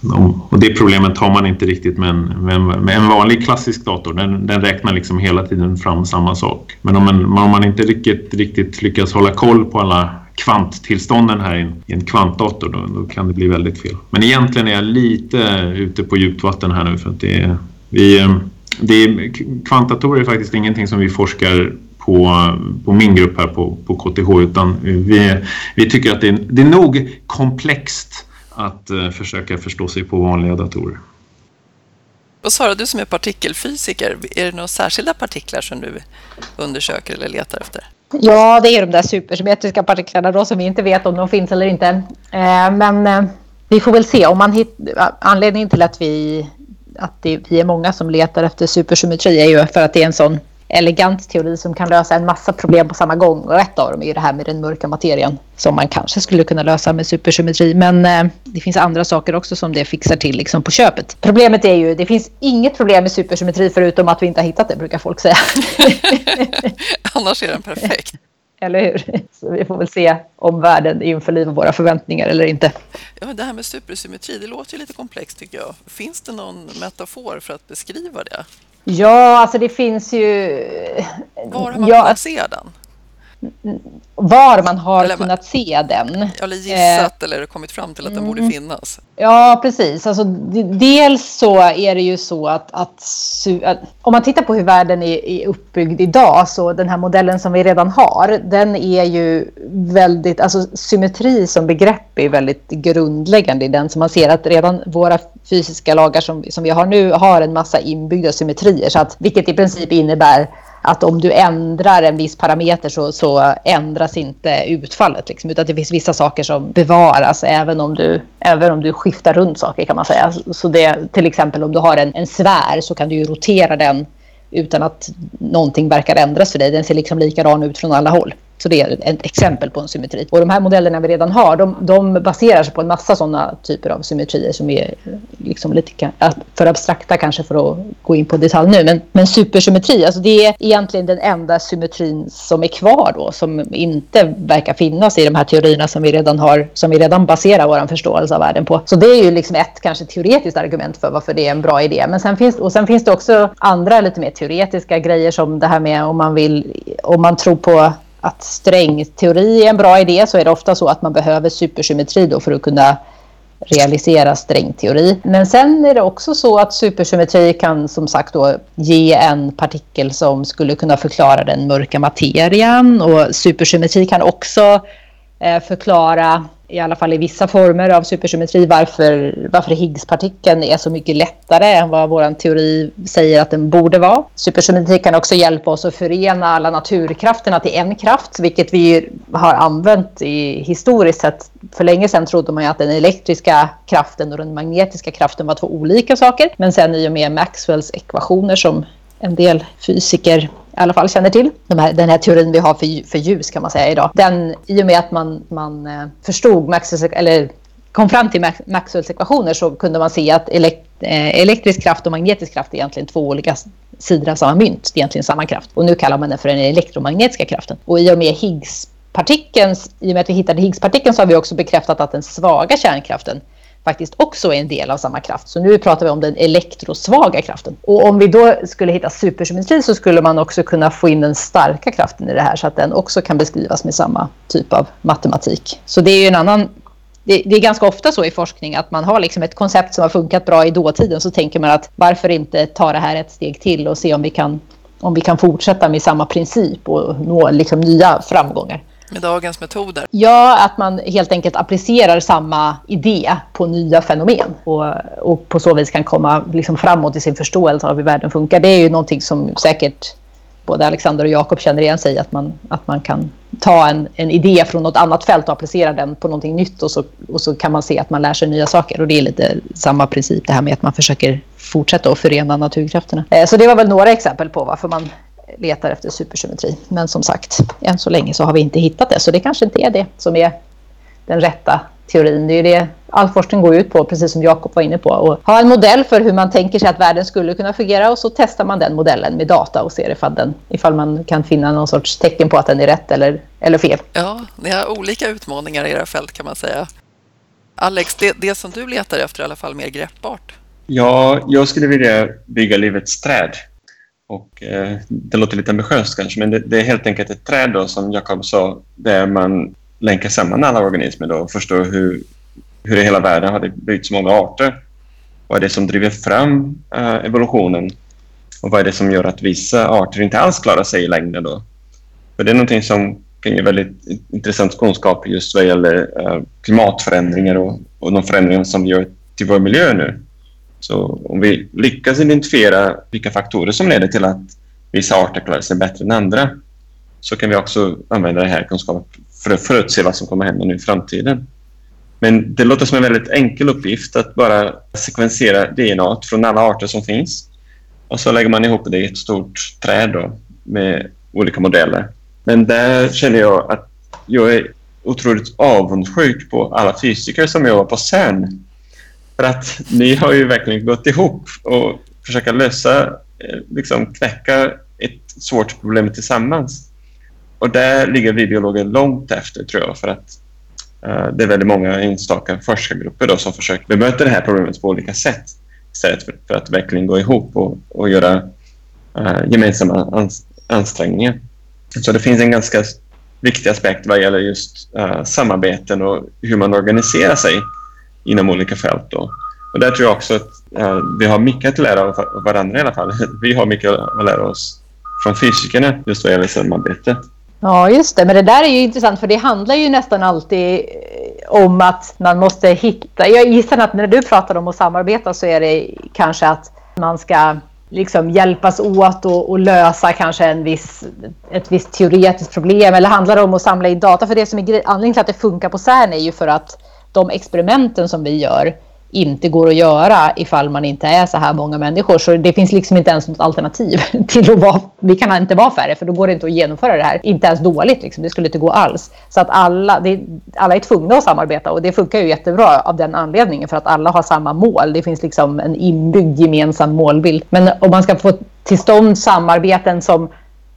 Och det problemet har man inte riktigt med en, med en, med en vanlig klassisk dator. Den, den, räknar liksom hela tiden fram samma sak. Men om, en, om man inte riktigt, riktigt lyckas hålla koll på alla kvanttillstånden här i en kvantdator då, då, kan det bli väldigt fel. Men egentligen är jag lite ute på djupt vatten här nu för att det är, vi, ehm, det är, kvantdatorer är faktiskt ingenting som vi forskar på, på min grupp här på, på KTH utan vi, vi tycker att det är, det är nog komplext att uh, försöka förstå sig på vanliga datorer. Och Sara, du som är partikelfysiker, är det några särskilda partiklar som du undersöker eller letar efter? Ja, det är de där supersymmetriska partiklarna då som vi inte vet om de finns eller inte. Eh, men eh, vi får väl se. Om man hit, anledningen till att vi, att det, vi är många som letar efter supersymmetri är ju för att det är en sån elegant teori som kan lösa en massa problem på samma gång. Och ett av dem är ju det här med den mörka materien som man kanske skulle kunna lösa med supersymmetri. Men eh, det finns andra saker också som det fixar till liksom på köpet. Problemet är ju, det finns inget problem med supersymmetri förutom att vi inte har hittat det, brukar folk säga. Annars är den perfekt. Eller hur? Så vi får väl se om världen införlivar våra förväntningar eller inte. Ja, det här med supersymmetri, det låter ju lite komplext tycker jag. Finns det någon metafor för att beskriva det? Ja, alltså det finns ju... Var har man ja, kunnat se den? Var man har eller, kunnat se den. Eller gissat eh, eller kommit fram till att den mm. borde finnas. Ja, precis. Alltså, dels så är det ju så att, att, att, om man tittar på hur världen är, är uppbyggd idag så den här modellen som vi redan har den är ju väldigt, alltså symmetri som begrepp är väldigt grundläggande i den. Så man ser att redan våra fysiska lagar som, som vi har nu har en massa inbyggda symmetrier. Så att, vilket i princip innebär att om du ändrar en viss parameter så, så ändras inte utfallet. Liksom, utan det finns vissa saker som bevaras även om du, även om du skiftar runt saker kan man säga. Så det, till exempel om du har en, en sfär så kan du ju rotera den utan att någonting verkar ändras för dig. Den ser liksom likadan ut från alla håll. Så det är ett exempel på en symmetri. Och de här modellerna vi redan har, de, de baserar sig på en massa sådana typer av symmetrier som är eh, liksom lite för abstrakta kanske för att gå in på detalj nu. Men, men supersymmetri, alltså det är egentligen den enda symmetrin som är kvar då, som inte verkar finnas i de här teorierna som vi redan har, som vi redan baserar vår förståelse av världen på. Så det är ju liksom ett kanske teoretiskt argument för varför det är en bra idé. Men sen finns, och sen finns det också andra lite mer teoretiska grejer som det här med om man vill, om man tror på att strängteori är en bra idé så är det ofta så att man behöver supersymmetri då för att kunna realisera strängteori. Men sen är det också så att supersymmetri kan som sagt då ge en partikel som skulle kunna förklara den mörka materian och supersymmetri kan också eh, förklara i alla fall i vissa former av supersymmetri varför, varför Higgspartikeln är så mycket lättare än vad vår teori säger att den borde vara. Supersymmetri kan också hjälpa oss att förena alla naturkrafterna till en kraft, vilket vi har använt i historiskt sett. För länge sedan trodde man ju att den elektriska kraften och den magnetiska kraften var två olika saker. Men sen i och med Maxwells ekvationer som en del fysiker i alla fall känner till. De här, den här teorin vi har för, för ljus kan man säga idag. Den, I och med att man, man eh, förstod Maxwells, eller kom fram till Maxwells ekvationer så kunde man se att elekt, eh, elektrisk kraft och magnetisk kraft är egentligen två olika sidor av samma mynt. Det är egentligen samma kraft. Och nu kallar man den för den elektromagnetiska kraften. Och i och med Higgspartikelns, i och med att vi hittade Higgspartikeln så har vi också bekräftat att den svaga kärnkraften faktiskt också är en del av samma kraft. Så nu pratar vi om den elektrosvaga kraften. Och om vi då skulle hitta supersymmetri så skulle man också kunna få in den starka kraften i det här så att den också kan beskrivas med samma typ av matematik. Så det är ju en annan det, det, är ganska ofta så i forskning att man har liksom ett koncept som har funkat bra i dåtiden så tänker man att varför inte ta det här ett steg till och se om vi kan, om vi kan fortsätta med samma princip och nå liksom nya framgångar. Med dagens metoder? Ja, att man helt enkelt applicerar samma idé på nya fenomen och, och på så vis kan komma liksom framåt i sin förståelse av hur världen funkar. Det är ju någonting som säkert både Alexander och Jakob känner igen sig i, att man, att man kan ta en, en idé från något annat fält och applicera den på någonting nytt och så, och så kan man se att man lär sig nya saker. Och det är lite samma princip det här med att man försöker fortsätta att förena naturkrafterna. Eh, så det var väl några exempel på varför man letar efter supersymmetri. Men som sagt, än så länge så har vi inte hittat det. Så det kanske inte är det som är den rätta teorin. Det är det all forskning går ut på, precis som Jakob var inne på. Och ha en modell för hur man tänker sig att världen skulle kunna fungera och så testar man den modellen med data och ser ifall, den, ifall man kan finna någon sorts tecken på att den är rätt eller, eller fel. Ja, ni har olika utmaningar i era fält kan man säga. Alex, det, det som du letar efter är i alla fall mer greppbart. Ja, jag skulle vilja bygga livets träd. Och, eh, det låter lite ambitiöst kanske, men det, det, är helt enkelt ett träd då, som Jakob sa, där man länkar samman alla organismer då och förstår hur, hur i hela världen har det byggts många arter. Vad är det som driver fram eh, evolutionen? Och vad är det som gör att vissa arter inte alls klarar sig i längden då? För det är någonting som kan ge väldigt intressant kunskap just vad gäller eh, klimatförändringar och, och de förändringar som vi gör till vår miljö nu. Så om vi lyckas identifiera vilka faktorer som leder till att vissa arter klarar sig bättre än andra så kan vi också använda den här kunskapen för att förutse vad som kommer hända nu i framtiden. Men det låter som en väldigt enkel uppgift att bara sekvensera DNA från alla arter som finns. Och så lägger man ihop det i ett stort träd då, med olika modeller. Men där känner jag att jag är otroligt avundsjuk på alla fysiker som jobbar på CERN. För att ni har ju verkligen gått ihop och försöka lösa, eh, liksom knäcka ett svårt problem tillsammans. Och där ligger vi biologer långt efter tror jag för att uh, det är väldigt många enstaka forskargrupper då som försöker bemöta det här problemet på olika sätt istället för, för att verkligen gå ihop och, och göra uh, gemensamma ans ansträngningar. Så det finns en ganska viktig aspekt vad gäller just uh, samarbeten och hur man organiserar sig inom olika fält. Då. Och där tror jag också att uh, vi har mycket att lära av varandra i alla fall. Vi har mycket att lära oss från fysikerna just vad gäller samarbete. Ja, just det. Men det där är ju intressant för det handlar ju nästan alltid eh, om att man måste hitta... Jag gissar att när du pratar om att samarbeta så är det kanske att man ska liksom hjälpas åt och, och, lösa kanske en viss, ett visst teoretiskt problem? Eller handlar det om att samla in data? För det som är anledningen till att det funkar på CERN är ju för att de experimenten som vi gör inte går att göra ifall man inte är så här många människor. Så det finns liksom inte ens något alternativ till att vara, vi kan inte vara färre för då går det inte att genomföra det här. Inte ens dåligt liksom, det skulle inte gå alls. Så att alla, det, alla är tvungna att samarbeta och det funkar ju jättebra av den anledningen för att alla har samma mål. Det finns liksom en inbyggd gemensam målbild. Men om man ska få till stånd samarbeten som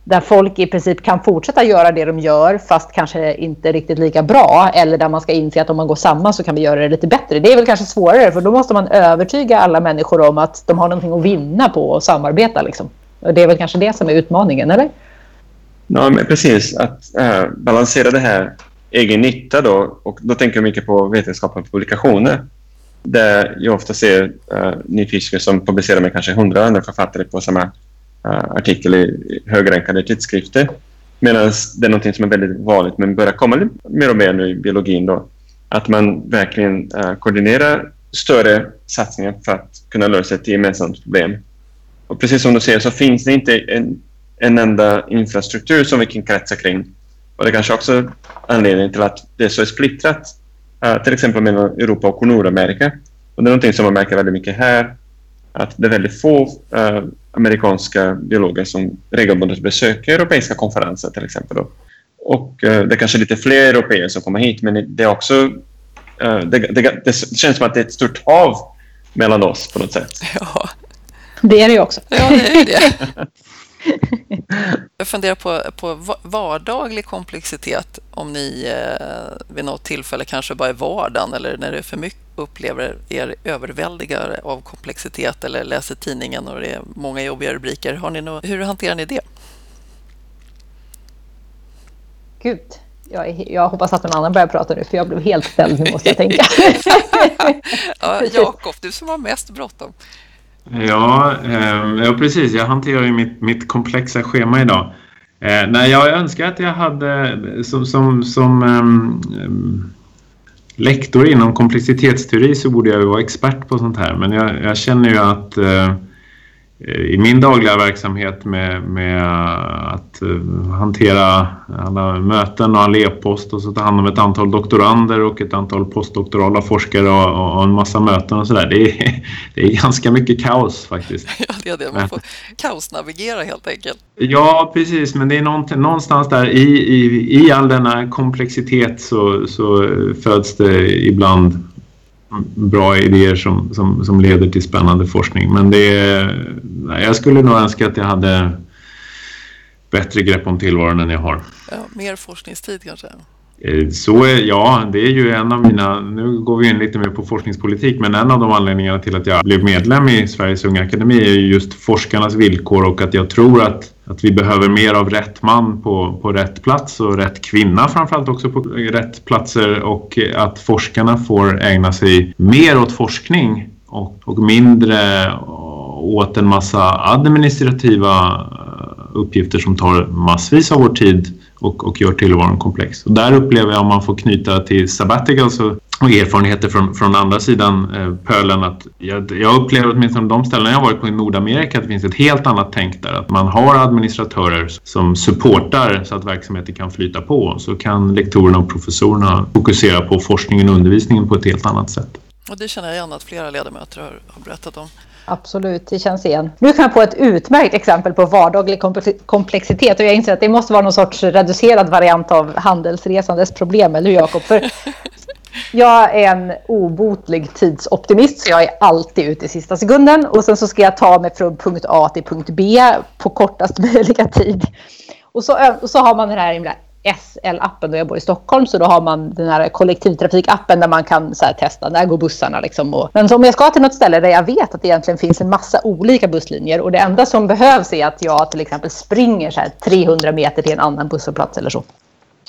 där folk i princip kan fortsätta göra det de gör fast kanske inte riktigt lika bra eller där man ska inse att om man går samman så kan vi göra det lite bättre. Det är väl kanske svårare för då måste man övertyga alla människor om att de har någonting att vinna på att samarbeta. Liksom. Och det är väl kanske det som är utmaningen, eller? Ja, men precis. Att äh, balansera det här egen nytta då och då tänker jag mycket på vetenskapliga publikationer där jag ofta ser äh, nyfiken som publicerar med kanske hundra andra författare på samma Eh, artikel i högrankade tidskrifter. Medan det är något som är väldigt vanligt men börjar komma mer och mer nu i biologin. Då, att man verkligen eh, koordinerar större satsningar för att kunna lösa ett gemensamt problem. Och precis som du säger så finns det inte en, en enda infrastruktur som vi kan kretsa kring. Och det är kanske också är anledningen till att det är så splittrat, eh, till exempel mellan Europa och Nordamerika. Och det är något som man märker väldigt mycket här, att det är väldigt få amerikanska biologer som regelbundet besöker europeiska konferenser till exempel. Då. Och uh, det är kanske lite fler europeer som kommer hit men det är också uh, det, det, det, känns som att det är ett stort hav mellan oss på något sätt. Ja. Det är det ju också. Ja, det är det. Jag funderar på, på vardaglig komplexitet, om ni eh, vid något tillfälle kanske bara i vardagen eller när det är för mycket upplever er överväldigare av komplexitet eller läser tidningen och det är många jobbiga rubriker. Har ni något, hur hanterar ni det? Gud, jag, jag, hoppas att någon annan börjar prata nu för jag blev helt ställd nu måste jag tänka. ja, Jakob, du som har mest bråttom. Ja, eh, ja, precis. Jag hanterar ju mitt, mitt komplexa schema idag. Eh, nej, jag önskar att jag hade som, som, som um, lektor inom komplexitetsteori så borde jag vara expert på sånt här. Men jag, jag känner ju att eh, i min dagliga verksamhet med, med att uh, hantera alla möten och all e-post och så ta hand om ett antal doktorander och ett antal postdoktorala forskare och, och en massa möten och sådär. Det är, det är ganska mycket kaos faktiskt. Ja, det är det. Man får kaosnavigera helt enkelt. Ja, precis. Men det är någonstans där i, i, i all denna komplexitet så, så föds det ibland bra idéer som, som, som leder till spännande forskning. Men det är, jag skulle nog önska att jag hade bättre grepp om tillvaron än jag har. Ja, mer forskningstid kanske? Eh, så ja, det är ju en av mina, nu går vi in lite mer på forskningspolitik, men en av de anledningarna till att jag blev medlem i Sveriges Unga Akademi är just forskarnas villkor och att jag tror att, att vi behöver mer av rätt man på, på rätt plats och rätt kvinna framförallt också på rätt platser och att forskarna får ägna sig mer åt forskning och, och mindre åt en massa administrativa eh, uppgifter som tar massvis av vår tid och, och gör tillvaron komplex. Och där upplever jag om man får knyta till sabbatical så och erfarenheter från, från andra sidan eh, pölen att jag, jag upplever åtminstone de ställen jag varit på i Nordamerika att det finns ett helt annat tänk där. Att man har administratörer som supportar så att verksamheten kan flyta på. Så kan lektorerna och professorerna fokusera på forskningen och undervisningen på ett helt annat sätt. Och det känner jag igen att flera ledamöter har, har berättat om. Absolut, det känns igen. Nu kan jag få ett utmärkt exempel på vardaglig komplexitet och jag inser att det måste vara någon sorts reducerad variant av handelsresandes problem, eller hur Jakob? För jag är en obotlig tidsoptimist så jag är alltid ute i sista sekunden och sen så ska jag ta mig från punkt A till punkt B på kortast möjliga tid. Och så, och så har man den här himla SL-appen då jag bor i Stockholm så då har man den här kollektivtrafikappen där man kan så här, testa när går bussarna liksom. Och, men om jag ska till något ställe där jag vet att det egentligen finns en massa olika busslinjer och det enda som behövs är att jag till exempel springer så här, 300 meter till en annan busshållplats eller så.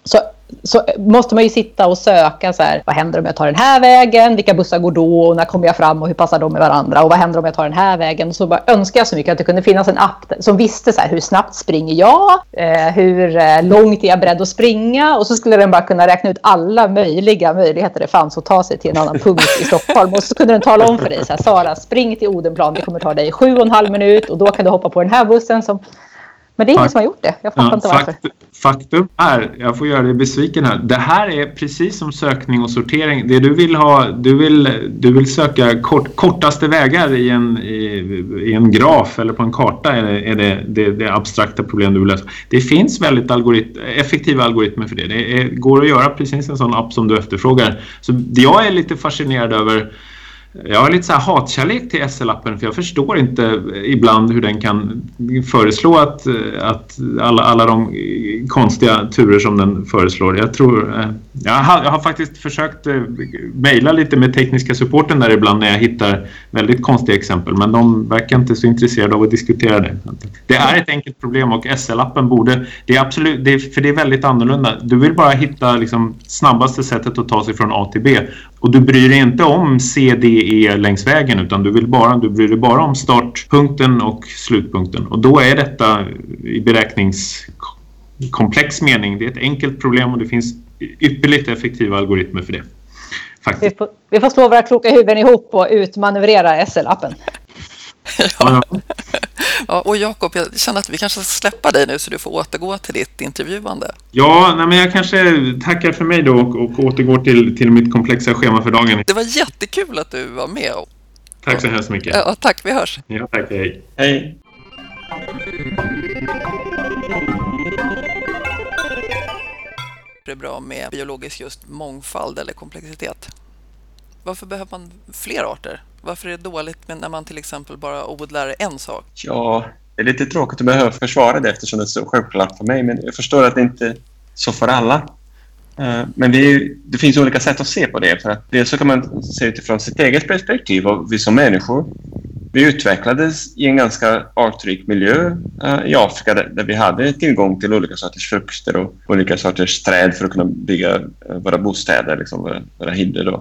Så så måste man ju sitta och söka så här, vad händer om jag tar den här vägen? Vilka bussar går då? Och när kommer jag fram och hur passar de med varandra? Och vad händer om jag tar den här vägen? Så bara önskar jag så mycket att det kunde finnas en app som visste så här, hur snabbt springer jag? Eh, hur eh, långt är jag beredd att springa? Och så skulle den bara kunna räkna ut alla möjliga möjligheter det fanns att ta sig till en annan punkt i Stockholm. Och så kunde den tala om för dig så här, Sara, spring till Odenplan. Det kommer ta dig sju och en halv minut och då kan du hoppa på den här bussen som men det är ingen som har gjort det. Jag fattar ja, inte varför. Faktum är, jag får göra dig besviken här. Det här är precis som sökning och sortering. Det du vill ha, du vill, du vill söka kort, kortaste vägar i en, i, i, en graf eller på en karta är, det, är det, det, det, abstrakta problem du vill lösa. Det finns väldigt algorit, effektiva algoritmer för det. Det är, går att göra precis en sån app som du efterfrågar. Så jag är lite fascinerad över jag har lite så här hatkärlek till SL-appen för jag förstår inte eh, ibland hur den kan föreslå att, eh, att alla, alla de eh, konstiga turer som den föreslår. Jag tror... Jag har, jag har faktiskt försökt mejla lite med tekniska supporten där ibland när jag hittar väldigt konstiga exempel men de verkar inte så intresserade av att diskutera det. Det är ett enkelt problem och SL-appen borde... Det är absolut, det är, för det är väldigt annorlunda. Du vill bara hitta liksom, snabbaste sättet att ta sig från A till B och du bryr dig inte om CDE längs vägen utan du, vill bara, du bryr dig bara om startpunkten och slutpunkten. Och då är detta i beräkningskomplex mening, det är ett enkelt problem och det finns ypperligt effektiva algoritmer för det. Vi, får, vi får slå våra kloka huvuden ihop och utmanövrera SL-appen. Ja. Ja, och Jakob, jag känner att vi kanske ska släppa dig nu så du får återgå till ditt intervjuande. Ja, nej, men jag kanske tackar för mig då och, och återgår till, till mitt komplexa schema för dagen. Det var jättekul att du var med. Tack så hemskt mycket. Ja, tack, vi hörs. Ja, tack, hej. Hej. Det är bra med biologisk just mångfald eller komplexitet. Varför behöver man fler arter? Varför är det dåligt när man till exempel bara odlar en sak? Ja, det är lite tråkigt att behöva försvara det eftersom det är så självklart för mig. Men jag förstår att det inte är så för alla. Eh, men det, är, det, finns olika sätt att se på det. För att dels så kan man se utifrån sitt eget perspektiv och vi som människor vi utvecklades i en ganska artrik miljö eh, i Afrika där, vi hade tillgång till olika sorters frukter och olika sorters träd för att kunna bygga eh, våra bostäder, liksom, våra, våra hinder.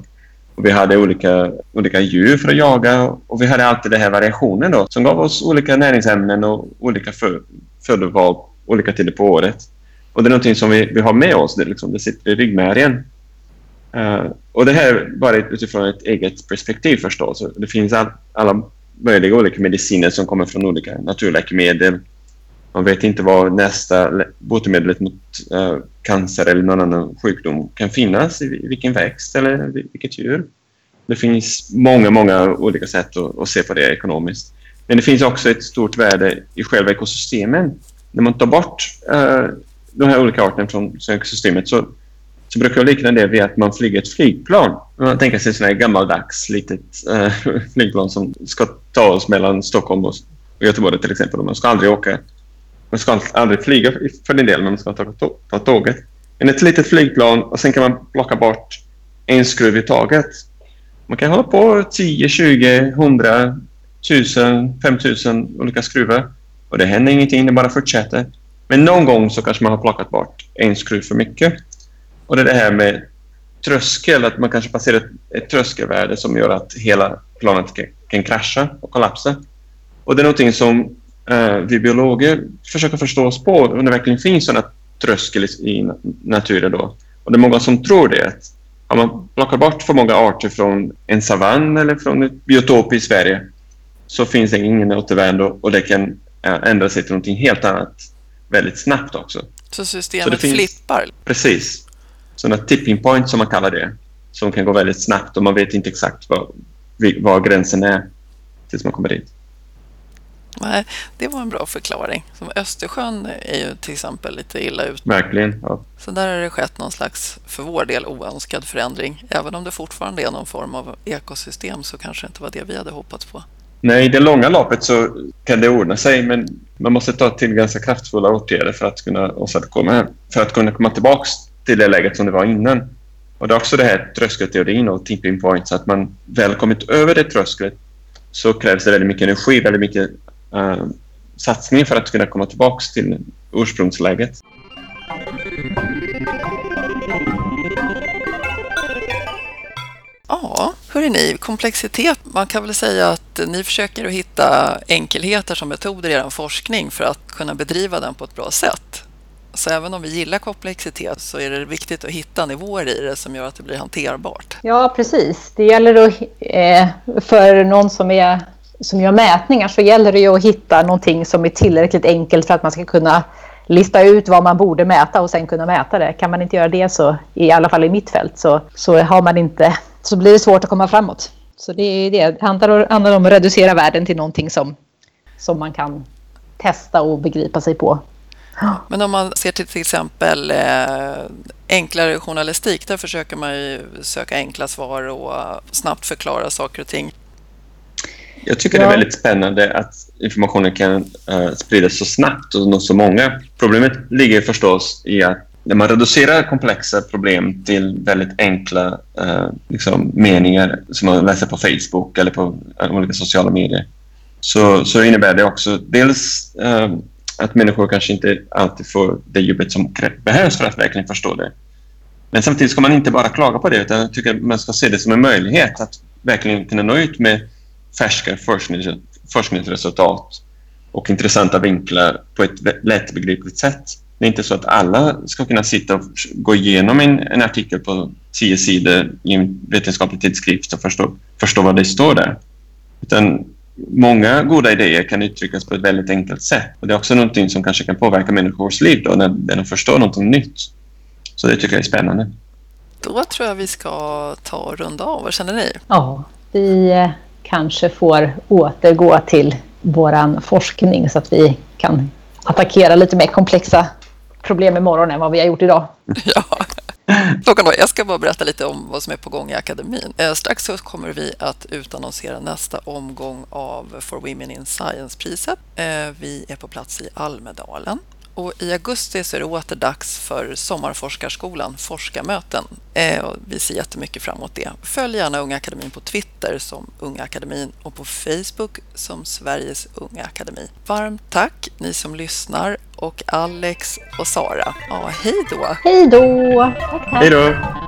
Och vi hade olika, olika djur för att jaga och vi hade alltid den här variationen då, som gav oss olika näringsämnen och olika födoval olika tider på året. Och det är någonting som vi, vi har med oss, det, liksom, det sitter i ryggmärgen. Uh, och det här bara utifrån ett eget perspektiv förstås. Det finns all, alla möjliga olika mediciner som kommer från olika naturläkemedel. Man vet inte var nästa botemedlet mot uh, cancer eller någon annan sjukdom kan finnas, i vilken växt eller vilket djur. Det finns många, många olika sätt att, att se på det ekonomiskt. Men det finns också ett stort värde i själva ekosystemen. När man tar bort uh, de här olika arterna från ekosystemet så, så brukar jag likna det vid att man flyger ett flygplan. Man tänker sig ett gammaldags litet uh, flygplan som ska ta oss mellan Stockholm och Göteborg till exempel. Man ska aldrig åka man ska aldrig flyga för din del, men man ska ta, ta tåget. Men ett litet flygplan och sen kan man plocka bort en skruv i taget. Man kan hålla på 10, 20, 100, 1000, 5000 olika skruvar. Och det händer ingenting, det bara fortsätter. Men någon gång så kanske man har plockat bort en skruv för mycket. Och det är det här med tröskel, att man kanske passerar ett, ett tröskelvärde som gör att hela planet kan, kan krascha och kollapsa. Och det är någonting som vi biologer försöker förstå oss på om det verkligen finns sådana tröskel i naturen. Då. Och det är många som tror det. Om man plockar bort för många arter från en savann eller från ett biotop i Sverige så finns det ingen återvändo och det kan ändra sig till någonting helt annat väldigt snabbt också. Så systemet så finns, flippar? Precis. Sådana tipping points som man kallar det, som kan gå väldigt snabbt och man vet inte exakt var, var gränsen är tills man kommer dit. Nej, det var en bra förklaring. Som Östersjön är ju till exempel lite illa ute. Verkligen. Ja. Så där har det skett någon slags, för vår del, oönskad förändring. Även om det fortfarande är någon form av ekosystem så kanske det inte var det vi hade hoppats på. Nej, i det långa loppet så kan det ordna sig men man måste ta till ganska kraftfulla åtgärder för att kunna åstadkomma för att kunna komma tillbaka till det läget som det var innan. Och det är också det här tröskelteorin och tipping point så att man väl kommit över det trösklet så krävs det väldigt mycket energi, väldigt mycket uh, satsning för att kunna komma tillbaka till ursprungsläget. Ja, hörni ni, komplexitet. Man kan väl säga att ni försöker att hitta enkelheter som metoder i er forskning för att kunna bedriva den på ett bra sätt. Så även om vi gillar komplexitet så är det viktigt att hitta nivåer i det som gör att det blir hanterbart. Ja, precis. Det gäller att, eh, för någon som, är, som gör mätningar så gäller det ju att hitta någonting som är tillräckligt enkelt för att man ska kunna lista ut vad man borde mäta och sen kunna mäta det. Kan man inte göra det så, i alla fall i mitt fält, så, så, har man inte, så blir det svårt att komma framåt. Så det är det. Det handlar om att reducera världen till någonting som, som man kan testa och begripa sig på. Men om man ser till till exempel eh, enklare journalistik, där försöker man ju söka enkla svar och snabbt förklara saker och ting. Jag tycker ja. det är väldigt spännande att informationen kan uh, spridas så snabbt och nå så många. Problemet ligger förstås i att när man reducerar komplexa problem till väldigt enkla uh, liksom, meningar som man läser på Facebook eller på uh, olika sociala medier så, så innebär det också dels att människor kanske inte alltid får det djupet som behövs för att verkligen förstå det. Men samtidigt ska man inte bara klaga på det utan jag tycker man ska se det som en möjlighet att verkligen kunna nå ut med färska forskningsresultat och intressanta vinklar på ett lättbegripligt sätt. Det är inte så att alla ska kunna sitta och gå igenom en, en artikel på tio sidor i en vetenskaplig tidskrift och förstå, förstå vad det står där. Utan många goda idéer kan uttryckas på ett väldigt enkelt sätt. Och Det är också någonting som kanske kan påverka människors liv då, när, när de förstår någonting nytt. Så det tycker jag är spännande. Då tror jag vi ska ta och runda av. Vad känner ni? Ja, vi eh, kanske får återgå till vår forskning så att vi kan attackera lite mer komplexa problem imorgon än vad vi har gjort idag. Ja. Klockan då, jag ska bara berätta lite om vad som är på gång i akademin. Eh, strax så kommer vi att utannonsera nästa omgång av For Women in Science-priset. Eh, vi är på plats i Almedalen och I augusti så är det åter dags för Sommarforskarskolan Forskarmöten. Eh, och vi ser jättemycket fram emot det. Följ gärna Unga Akademin på Twitter som Unga Akademin och på Facebook som Sveriges Unga Akademi. Varmt tack ni som lyssnar och Alex och Sara. Ja, hej då! Hej då! Hej då!